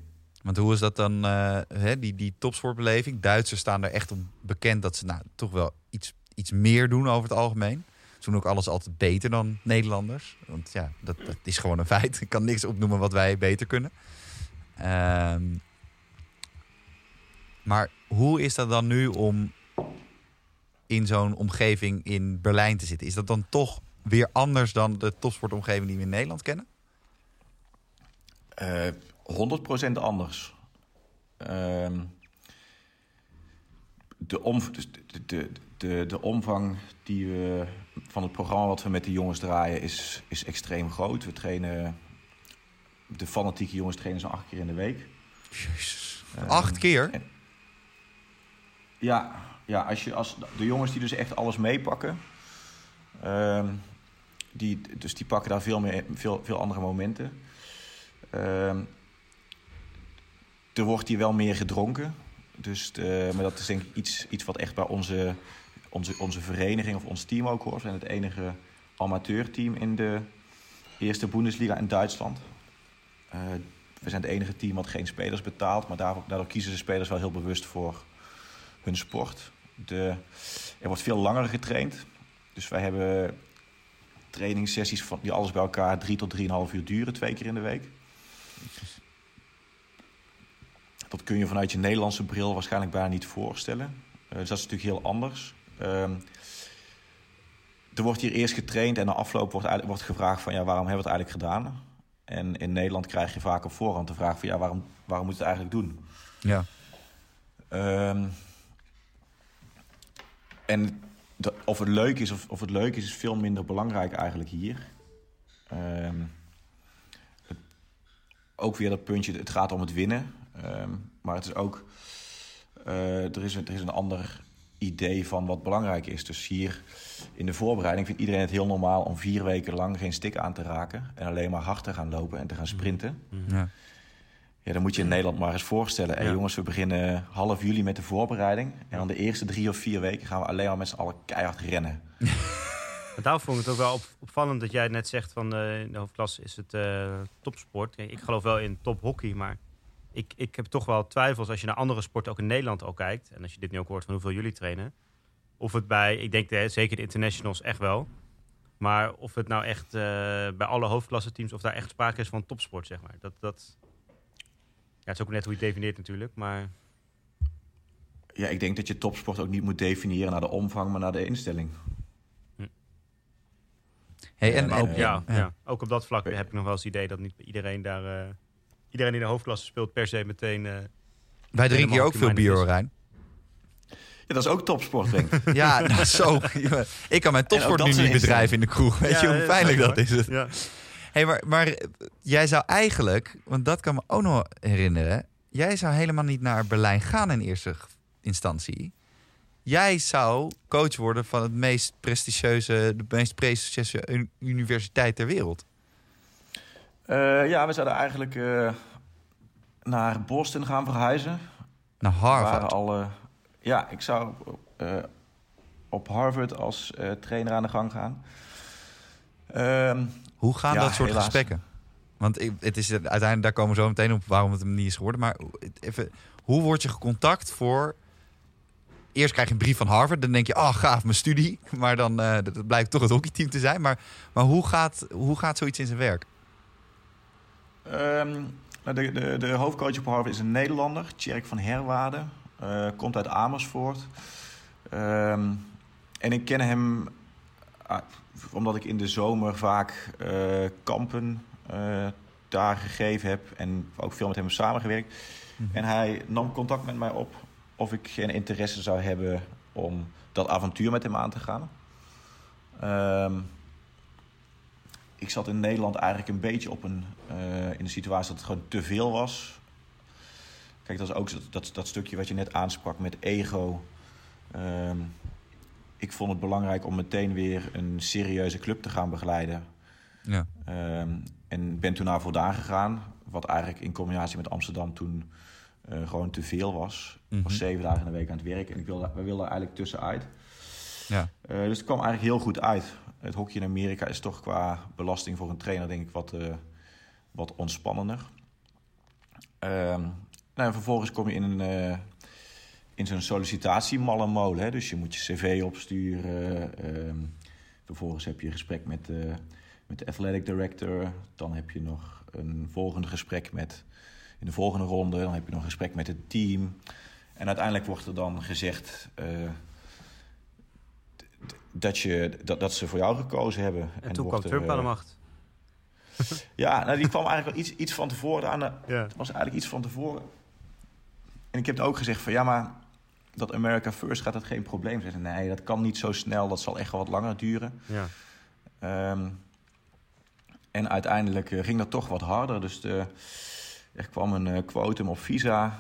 Want hoe is dat dan, eh, hè, die, die topsportbeleving? Duitsers staan er echt om bekend dat ze nou, toch wel iets, iets meer doen over het algemeen. Ze doen ook alles altijd beter dan Nederlanders. Want ja, dat, dat is gewoon een feit. Ik kan niks opnoemen wat wij beter kunnen. Ehm, maar hoe is dat dan nu om in zo'n omgeving in Berlijn te zitten? Is dat dan toch weer anders dan de topsportomgeving die we in Nederland kennen? Eh 100% anders. Ehm, de, om, dus de, de, de, de omvang die we, van het programma wat we met de jongens draaien is, is extreem groot. We trainen, de fanatieke jongens trainen zo'n acht keer in de week. Jezus. Ehm, Acht keer? en- Ja, ja als je, als de jongens die dus echt alles meepakken, ehm, die, dus die pakken daar veel, meer, veel, veel andere momenten. Ehm, er wordt hier wel meer gedronken. Dus maar dat is denk ik iets, iets wat echt bij onze, onze, onze vereniging of ons team ook hoort. We zijn het enige amateurteam in de eerste Bundesliga in Duitsland. Eh, we zijn het enige team wat geen spelers betaalt. Maar daardoor, daardoor kiezen de spelers wel heel bewust voor hun sport. De, er wordt veel langer getraind. Dus wij hebben trainingssessies van, die alles bij elkaar drie tot drieënhalf uur duren, twee keer in de week. Dat kun je vanuit je Nederlandse bril waarschijnlijk bijna niet voorstellen. Eh, dus dat is natuurlijk heel anders. Ehm, er wordt hier eerst getraind en na afloop wordt, wordt gevraagd van ja, waarom hebben we het eigenlijk gedaan? En in Nederland krijg je vaak op voorhand de vraag van ja, waarom, waarom moet je het eigenlijk doen? Ja. Ehm, en of het leuk is of, of het leuk is, is veel minder belangrijk eigenlijk hier. Ehm, het- ook weer dat puntje, het gaat om het winnen. Ehm, maar het is ook, eh, er, is er is een ander idee van wat belangrijk is. Dus hier in de voorbereiding vindt iedereen het heel normaal om vier weken lang geen stick aan te raken. En alleen maar hard te gaan lopen en te gaan sprinten. ja. Ja, dan moet je in Nederland maar eens voorstellen. Hey, Ja. jongens, we beginnen half juli met de voorbereiding. En dan de eerste drie of vier weken gaan we alleen maar met z'n allen keihard rennen. Maar daarom vond ik het ook wel op- opvallend dat jij net zegt van eh, in de hoofdklasse is het eh, topsport. Kijk, ik geloof wel in tophockey, maar ik, ik heb toch wel twijfels als je naar andere sporten ook in Nederland al kijkt. En als je dit nu ook hoort van hoeveel jullie trainen. Of het bij, ik denk eh, zeker de internationals echt wel. Maar of het nou echt bij alle hoofdklasse teams, of daar echt sprake is van topsport, zeg maar. Dat, dat, het is ook net hoe je het definieert natuurlijk, maar... Ja, ik denk dat je topsport ook niet moet definiëren naar de omvang, maar naar de instelling. Hey, en, ook- Ja, ja. ook op dat vlak heb ik nog wel eens het idee dat niet iedereen daar... eh, iedereen die in de hoofdklasse speelt per se meteen... eh, wij drinken hier ook veel bier, Rijn. Ja, dat is ook topsport, denk ik. Ja, nou zo. Ik kan mijn topsport nu niet bedrijven in de kroeg. Weet je hoe pijnlijk ja, dat is? Het? Ja. Hey, maar, maar eh, jij zou eigenlijk, want dat kan me ook nog herinneren. Jij zou helemaal niet naar Berlijn gaan in eerste instantie. Jij zou coach worden van het meest prestigieuze, de meest prestigieuze universiteit ter wereld. Eh, ja, we zouden eigenlijk eh, naar Boston gaan verhuizen. Naar Harvard. al, eh, ja, ik zou op Harvard als trainer aan de gang gaan. Ehm, Hoe gaan Ja, dat soort helaas. gesprekken? Want ik- het is uiteindelijk, daar komen we zo meteen op waarom het hem niet is geworden. Maar even, hoe word je gecontact voor. Eerst krijg je een brief van Harvard, dan denk je, oh gaaf, mijn studie. Maar dan eh, dat blijkt toch het hockeyteam te zijn. Maar, maar hoe, gaat, hoe gaat zoiets in zijn werk? Ehm, nou, de, de, de hoofdcoach op Harvard is een Nederlander, Tjerk van Herwaarde. Eh, komt uit Amersfoort. Ehm, en ik ken hem ah, omdat ik in de zomer vaak eh, kampen eh, daar gegeven heb. En ook veel met hem samengewerkt. En hij nam contact met mij op of ik geen interesse zou hebben om dat avontuur met hem aan te gaan. Ehm, ik zat in Nederland eigenlijk een beetje op een, eh, in de situatie dat het gewoon te veel was. Kijk, dat is ook dat, dat, dat stukje wat je net aansprak met ego. Ehm, ik vond het belangrijk om meteen weer een serieuze club te gaan begeleiden. Ja. Ehm, en ben toen naar Voldaan gegaan. Wat eigenlijk in combinatie met Amsterdam toen eh, gewoon te veel was. Ik Mhm. was zeven dagen in de week aan het werk. En ik wilde, we wilden eigenlijk tussenuit. Ja. Eh, dus het kwam eigenlijk heel goed uit. Het hockey in Amerika is toch qua belasting voor een trainer denk ik wat, eh, wat ontspannender. Ehm, Nou, vervolgens kom je in, een, in zo'n sollicitatiemallenmolen. Hè? Dus je moet je cv opsturen. Uh, vervolgens heb je een gesprek met, uh, met de athletic director. Dan heb je nog een volgende gesprek met... In de volgende ronde dan heb je nog een gesprek met het team. En uiteindelijk wordt er dan gezegd dat, je, dat, dat ze voor jou gekozen hebben. En, en toen kwam Trump aan de macht. Ja, nou, die kwam eigenlijk wel iets, iets van tevoren aan. Ja. Het was eigenlijk iets van tevoren. En ik heb ook gezegd van ja, maar dat America First gaat dat geen probleem zijn. Nee, dat kan niet zo snel. Dat zal echt wel wat langer duren. Ja. Um, en uiteindelijk uh, ging dat toch wat harder. Dus de, er kwam een uh, quotum op visa.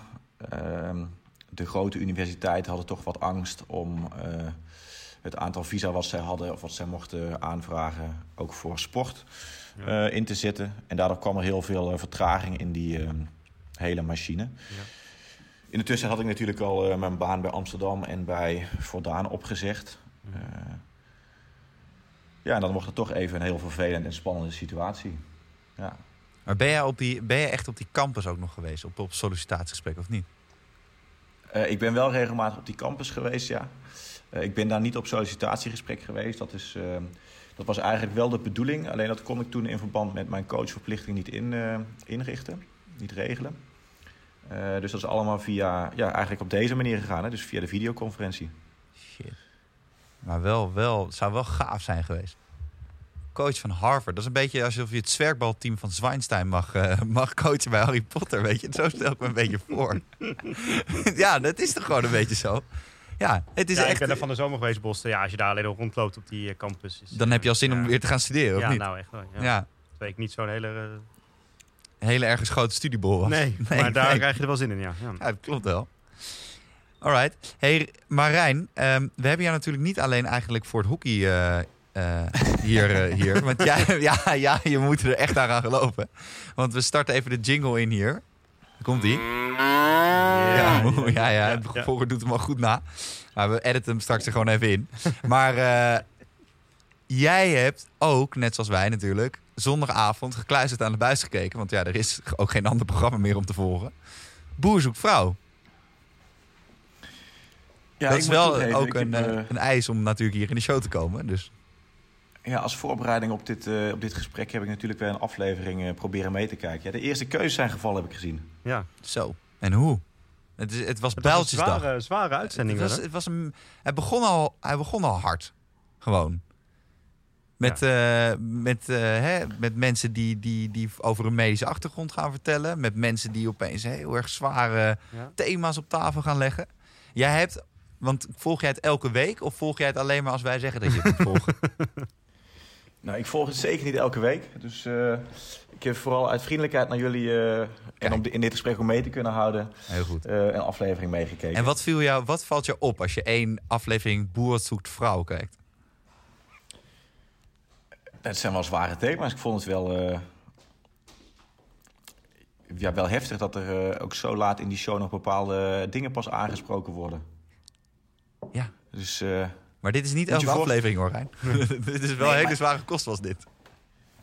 Um, de grote universiteiten hadden toch wat angst om uh, het aantal visa wat zij hadden of wat zij mochten aanvragen, ook voor sport uh, in te zetten. En daardoor kwam er heel veel uh, vertraging in die uh, hele machine. Ja. In de tussen had ik natuurlijk al mijn baan bij Amsterdam en bij Vordaan opgezegd. ja, en dan wordt het toch even een heel vervelende en spannende situatie. Ja. Maar ben jij, op die, ben je echt op die campus ook nog geweest, op, op sollicitatiegesprek of niet? ik ben wel regelmatig op die campus geweest, ja. ik ben daar niet op sollicitatiegesprek geweest. Dat is dat was eigenlijk wel de bedoeling. Alleen dat kon ik toen in verband met mijn coachverplichting niet in, inrichten. Niet regelen. Uh, dus dat is allemaal via, ja, eigenlijk op deze manier gegaan. Hè? Dus via de videoconferentie. Shit. Maar wel, wel, het zou wel gaaf zijn geweest. Coach van Harvard. Dat is een beetje alsof je het zwerkbalteam van Zwijnstein mag, uh, mag coachen bij Harry Potter. Weet je, zo stel ik me een beetje voor. ja, dat is toch gewoon een beetje zo. Ja, het is ja, echt... Ik ben er van de zomer geweest, Boston. Ja, als je daar alleen nog rondloopt op die eh, campus. Is, dan heb je al zin om weer te gaan studeren, ja, of niet? nou echt wel. Ja. ja. Terwijl ik niet zo'n hele... Hele ergens grote studiebol was. Nee, nee maar daar krijg je er wel zin in, ja. Ja, dat klopt wel. Alright. Hey Marijn, um, we hebben jou natuurlijk niet alleen eigenlijk voor het hockey uh, uh, hier, uh, hier. Want jij, ja, ja, je moet er echt aan gaan geloven. Want we starten even de jingle in hier. Komt die? Ja, ja, ja, het volger doet hem al goed na. Maar we editen hem straks er gewoon even in. Maar jij hebt ook, net zoals wij natuurlijk, zondagavond gekluisterd aan de buis gekeken. Want ja, er is ook geen ander programma meer om te volgen. Boer zoekt vrouw. Ja, dat is wel ook een, heb, uh, een eis om natuurlijk hier in de show te komen. Dus. Ja, als voorbereiding op dit, uh, op dit gesprek heb ik natuurlijk weer een aflevering uh, proberen mee te kijken. Ja, de eerste keuzes zijn gevallen, heb ik gezien. Ja. Zo. En hoe? Het, is, het was het Was een zware, zware uitzending. Het, was, het, was een, hij, begon al, hij begon al hard. Gewoon. Met, ja. uh, met, uh, hè, met mensen die, die, die over een medische achtergrond gaan vertellen. Met mensen die opeens heel erg zware ja. thema's op tafel gaan leggen. Jij hebt, want volg jij het elke week of volg jij het alleen maar als wij zeggen dat je het volgt? Nou, ik volg het zeker niet elke week. Dus uh, ik heb vooral uit vriendelijkheid naar jullie uh, en om in dit gesprek om mee te kunnen houden, Heel goed. Uh, een aflevering meegekeken. En wat, viel jou, wat valt je op als je één aflevering Boer zoekt vrouw kijkt? Het zijn wel zware thema's. Ik vond het wel, ja, wel heftig dat er ook zo laat in die show nog bepaalde dingen pas aangesproken worden. Ja. Dus maar dit is niet elke aflevering hoor, Rijn. dit is wel een hele maar... zware kost was dit.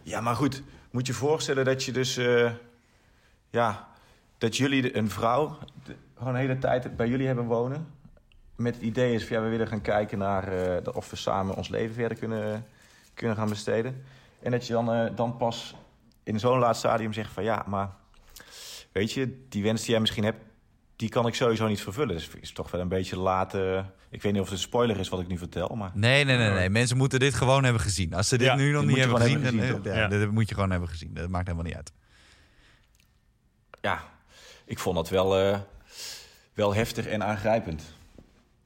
Ja, maar goed. Moet je voorstellen dat je dus... Ja, dat jullie een vrouw gewoon de hele tijd bij jullie hebben wonen. Met het idee is van ja, we willen gaan kijken naar uh, of we samen ons leven verder kunnen, kunnen gaan besteden. En dat je dan, uh, dan pas in zo'n laat stadium zegt van ja, maar weet je, die wens die jij misschien hebt, die kan ik sowieso niet vervullen. Dus is toch wel een beetje laat. ik weet niet of het een spoiler is wat ik nu vertel. Maar... Nee, nee, nee, nee. Mensen moeten dit gewoon hebben gezien. Als ze dit nu nog niet hebben gezien, hebben gezien dan, ja, dat moet je gewoon hebben gezien. Dat maakt helemaal niet uit. Ja, ik vond dat wel, uh, wel heftig en aangrijpend.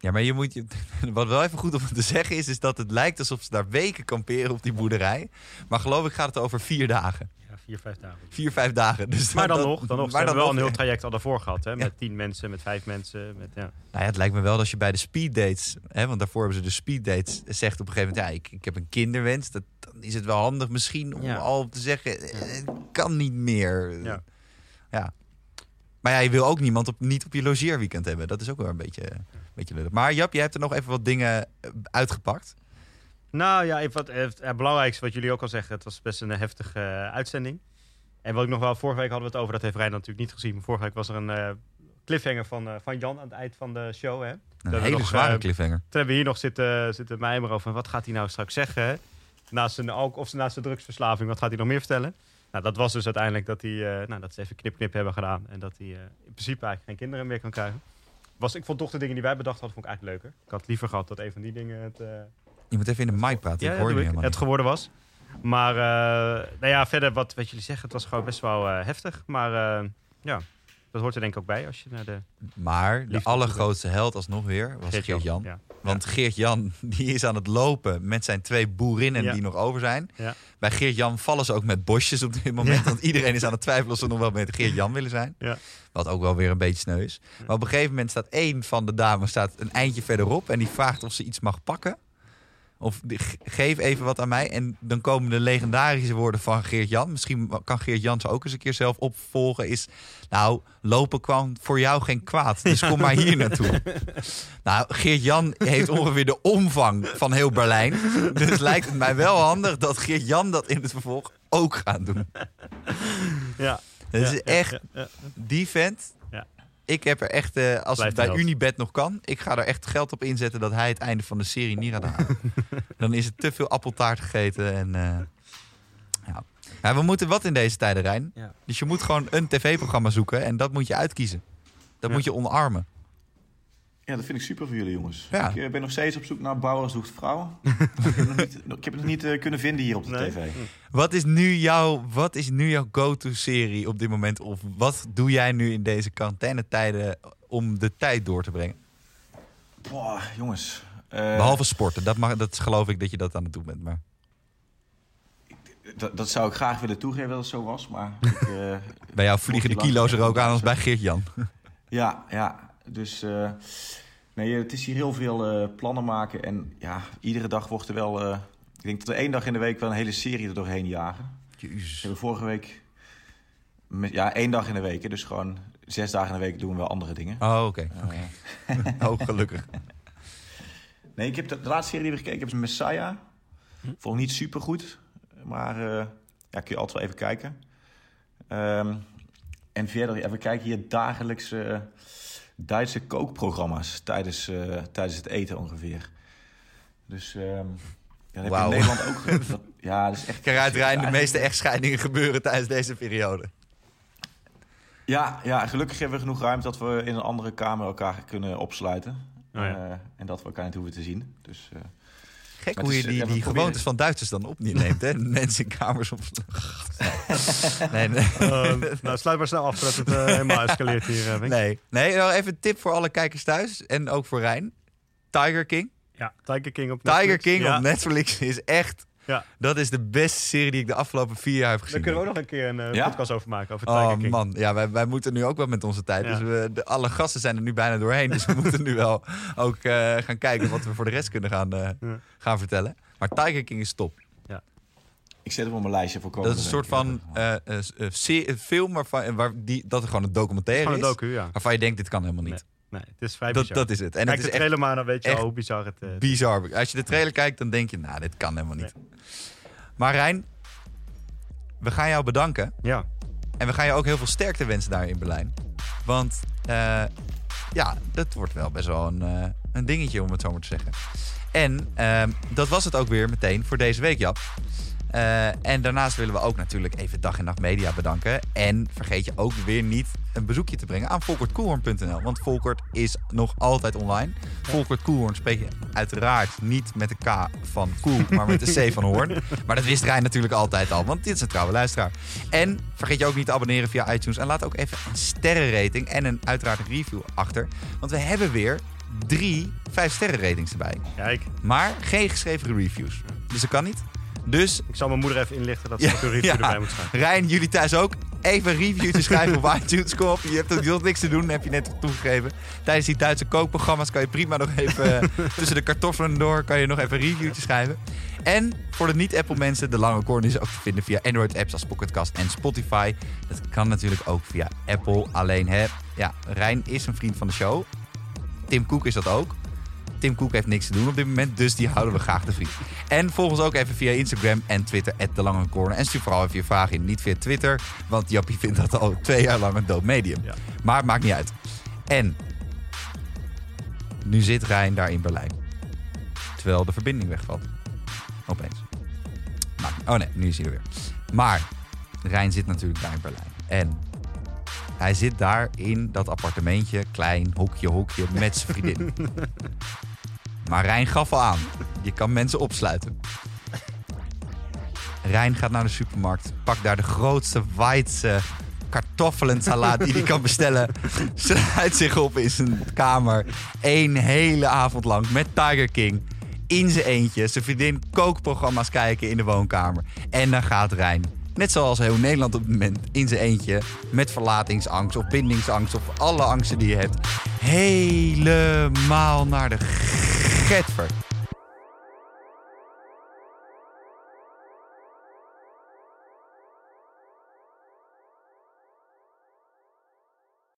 Ja, maar je moet, wat wel even goed om te zeggen is, is dat het lijkt alsof ze daar weken kamperen op die boerderij. Maar geloof ik gaat het over vier dagen vier, vijf dagen. Vier, vijf dagen. Dus maar dan, nog, dan nog. Maar dan wel een heel traject al daarvoor gehad. Hè? Met tien mensen, met vijf mensen. Met, ja. Nou ja, het lijkt me wel dat je bij de speeddates... Hè, want daarvoor hebben ze de speeddates... zegt op een gegeven moment... ja, ik, ik heb een kinderwens. Dat, dan is het wel handig misschien om al te zeggen... het kan niet meer. Ja. ja. Maar ja, je wil ook niemand op, niet op je logeerweekend hebben. Dat is ook wel een beetje, een beetje lullig. Maar Jap, je hebt er nog even wat dingen uitgepakt. Nou ja, wat, het belangrijkste wat jullie ook al zeggen, het was best een heftige uh, uitzending. En wat ik nog wel, vorige week hadden we het over, dat heeft Rijn natuurlijk niet gezien. Maar vorige week was er een, uh, cliffhanger van, eh, van Jan aan het eind van de show. Hè? Een hele nog, zware eh, cliffhanger. Toen hebben we hier nog zitten, zitten mijmeren over wat gaat hij nou straks zeggen. hè? Naast zijn of naast zijn drugsverslaving, wat gaat hij nog meer vertellen? Nou, dat was dus uiteindelijk dat, hij, eh, nou, dat ze even knip-knip hebben gedaan. En dat hij eh, in principe eigenlijk geen kinderen meer kan krijgen. Was, ik vond toch de dingen die wij bedacht hadden, vond ik eigenlijk leuker. Ik had liever gehad dat een van die dingen het, eh, Je moet even in de mic praten, ja, ik hoor je helemaal het geworden was. Maar eh, nou ja, verder wat, wat jullie zeggen, het was gewoon best wel eh, heftig. Maar ja, dat hoort er denk ik ook bij als je naar de Maar de allergrootste held alsnog weer was Geert-Jan. Ja. Want Geert-Jan die is aan het lopen met zijn twee boerinnen Ja. die nog over zijn. Ja. Bij Geert-Jan vallen ze ook met bosjes op dit moment. Want iedereen is aan het twijfelen of ze nog wel met Geert-Jan willen zijn. Ja. Wat ook wel weer een beetje sneu is. Maar op een gegeven moment staat één van de dames staat een eindje verderop. En die vraagt of ze iets mag pakken. Of geef even wat aan mij. En dan komen de legendarische woorden van Geert-Jan. Misschien kan Geert-Jan ze ook eens een keer zelf opvolgen. Is, nou, lopen kwam voor jou geen kwaad. Dus kom maar hier naartoe. Nou, Geert-Jan heeft ongeveer de omvang van heel Berlijn. Dus lijkt het mij wel handig dat Geert-Jan dat in het vervolg ook gaat doen. Ja. Het Ja, is ja, echt, ja, ja. die vent... Ik heb er echt, eh, als het Blijft bij. Unibet nog kan, ik ga er echt geld op inzetten dat hij het einde van de serie niet gaat halen. Dan is het te veel appeltaart gegeten en eh, ja. ja. We moeten wat in deze tijden, Rijn. Ja. Dus je moet gewoon een tv-programma zoeken en dat moet je uitkiezen. Dat Ja. moet je omarmen. Ja, dat vind ik super voor jullie jongens. Ja. Ik eh, ben nog steeds op zoek naar Bauer zoekt vrouw. ik, heb het nog niet, ik heb het nog niet eh, kunnen vinden hier op de Nee. tv. Wat is nu jouw, wat is nu jouw go-to-serie op dit moment? Of wat doe jij nu in deze quarantainetijden om de tijd door te brengen? Boah, jongens. eh, Behalve sporten, dat, mag, dat geloof ik dat je dat aan het doen bent. Maar dat, dat zou ik graag willen toegeven dat het zo was, maar... Ik, eh, bij jou vliegen de kilo's er ook aan als bij Geert-Jan. Ja, ja. Dus eh, nee, het is hier heel veel eh, plannen maken. En ja, iedere dag wordt er wel... eh, ik denk dat we één dag in de week wel een hele serie er doorheen jagen. We Jezus. hebben vorige week... met- ja, één dag in de week. Dus gewoon zes dagen in de week doen we wel andere dingen. Oh, oké. Eh, Oh, gelukkig. nee, ik heb de, de laatste serie die we gekeken hebben is Messiah. Vond ik niet super goed. Maar eh, ja, kun je altijd wel even kijken. Ehm, en verder, ja, we kijken hier dagelijks eh, Duitse kookprogramma's tijdens, eh, tijdens het eten ongeveer. Dus ehm ja, dat heb je Wauw. in Nederland ook. Dat, ja, dat is echt. Kijk uit, Rijn, de meeste echtscheidingen gebeuren tijdens deze periode. Ja, ja, gelukkig hebben we genoeg ruimte dat we in een andere kamer elkaar kunnen opsluiten. Oh ja. Eh, en dat we elkaar niet hoeven te zien. Dus, eh, Gek Maar hoe je is, die, die gewoontes van Duitsers dan opneemt, hè? Mensen in kamers op. Nee, nee. Eh, nou, sluit maar snel af voordat het eh, helemaal escaleert hier. eh, nee. nee nou, even een tip voor alle kijkers thuis en ook voor Rijn. Tiger King. Ja, Tiger King op Tiger Netflix. King ja. op Netflix is echt... Ja. Dat is de beste serie die ik de afgelopen vier jaar heb gezien. Daar kunnen we ook nog een keer een eh, Ja? podcast over maken, over Tiger Oh King. man, ja, wij, wij moeten nu ook wel met onze tijd. Ja. Dus we, de, alle gasten zijn er nu bijna doorheen. Dus we moeten nu wel ook eh, gaan kijken wat we voor de rest kunnen gaan, eh, Ja. gaan vertellen. Maar Tiger King is top. ik zet hem op mijn lijstje voor Dat komende is een soort van eh, eh, eh, een film waarvan, waar die, dat er gewoon een documentaire Gewoon een is. docu, ja. Waarvan je denkt, dit kan helemaal niet. Nee, het is vrij dat, bizar. dat is het. En Kijk het de is echt maar, dan weet je al hoe bizar het eh, is. bizar. Als je de trailer kijkt, dan denk je, nou, dit kan helemaal niet. Maar Rijn, we gaan jou bedanken. Ja, En we gaan je ook heel veel sterkte wensen daar in Berlijn. Want eh, ja, dat wordt wel best wel een, eh, een dingetje, om het zo maar te zeggen. En ehm, dat was het ook weer meteen voor deze week, Jap. Eh, en daarnaast willen we ook natuurlijk even Dag en Nacht Media bedanken. En vergeet je ook weer niet een bezoekje te brengen aan volkertkoelhoorn.nl. Want Volkert is nog altijd online. Volkert Koelhoorn spreek je uiteraard niet met de K van Koel, maar met de C van Hoorn. Maar dat wist Rijn natuurlijk altijd al, want dit is een trouwe luisteraar. En vergeet je ook niet te abonneren via iTunes. En laat ook even een sterrenrating en een uiteraard een review achter. Want we hebben weer drie vijf sterren ratings erbij. kijk. Maar geen geschreven reviews. Dus dat kan niet. Dus Ik zal mijn moeder even inlichten dat ze Ja, ook een review erbij moet schrijven. Rijn, jullie thuis ook. Even een review te schrijven op iTunes. Kom op, je hebt ook heel niks te doen, heb je net toegegeven. Tijdens die Duitse kookprogramma's kan je prima nog even... eh, tussen de kartoffelen door kan je nog even een reviewtje schrijven. En voor de niet-Apple mensen, de lange corner is ook te vinden via Android-apps als Pocketcast en Spotify. Dat kan natuurlijk ook via Apple. Alleen, hè, ja, Rijn is een vriend van de show. Tim Cook is dat ook. Tim Cook heeft niks te doen op dit moment, dus die houden we graag te vriend. En volg ons ook even via Instagram en Twitter, de Lange Corner. En stuur vooral even je vragen in, niet via Twitter, want Jappie vindt dat al twee jaar lang een dood medium. Ja. Maar het maakt niet uit. En nu zit Rijn daar in Berlijn. Terwijl de verbinding wegvalt. Opeens. Maar, oh nee, nu is hij er weer. Maar Rijn zit natuurlijk daar in Berlijn. En hij zit daar in dat appartementje, klein, hokje, hokje, met zijn vriendin. maar Rijn gaf al aan. Je kan mensen opsluiten. Rijn gaat naar de supermarkt, pakt daar de grootste Weidse kartoffelensalade die hij kan bestellen. Sluit zich op in zijn kamer. Eén hele avond lang met Tiger King. In zijn eentje. Zijn vriendin kookprogramma's kijken in de woonkamer. En dan gaat Rijn. Net zoals heel Nederland op het moment in zijn eentje. Met verlatingsangst of bindingsangst of alle angsten die je hebt. Helemaal naar de getver.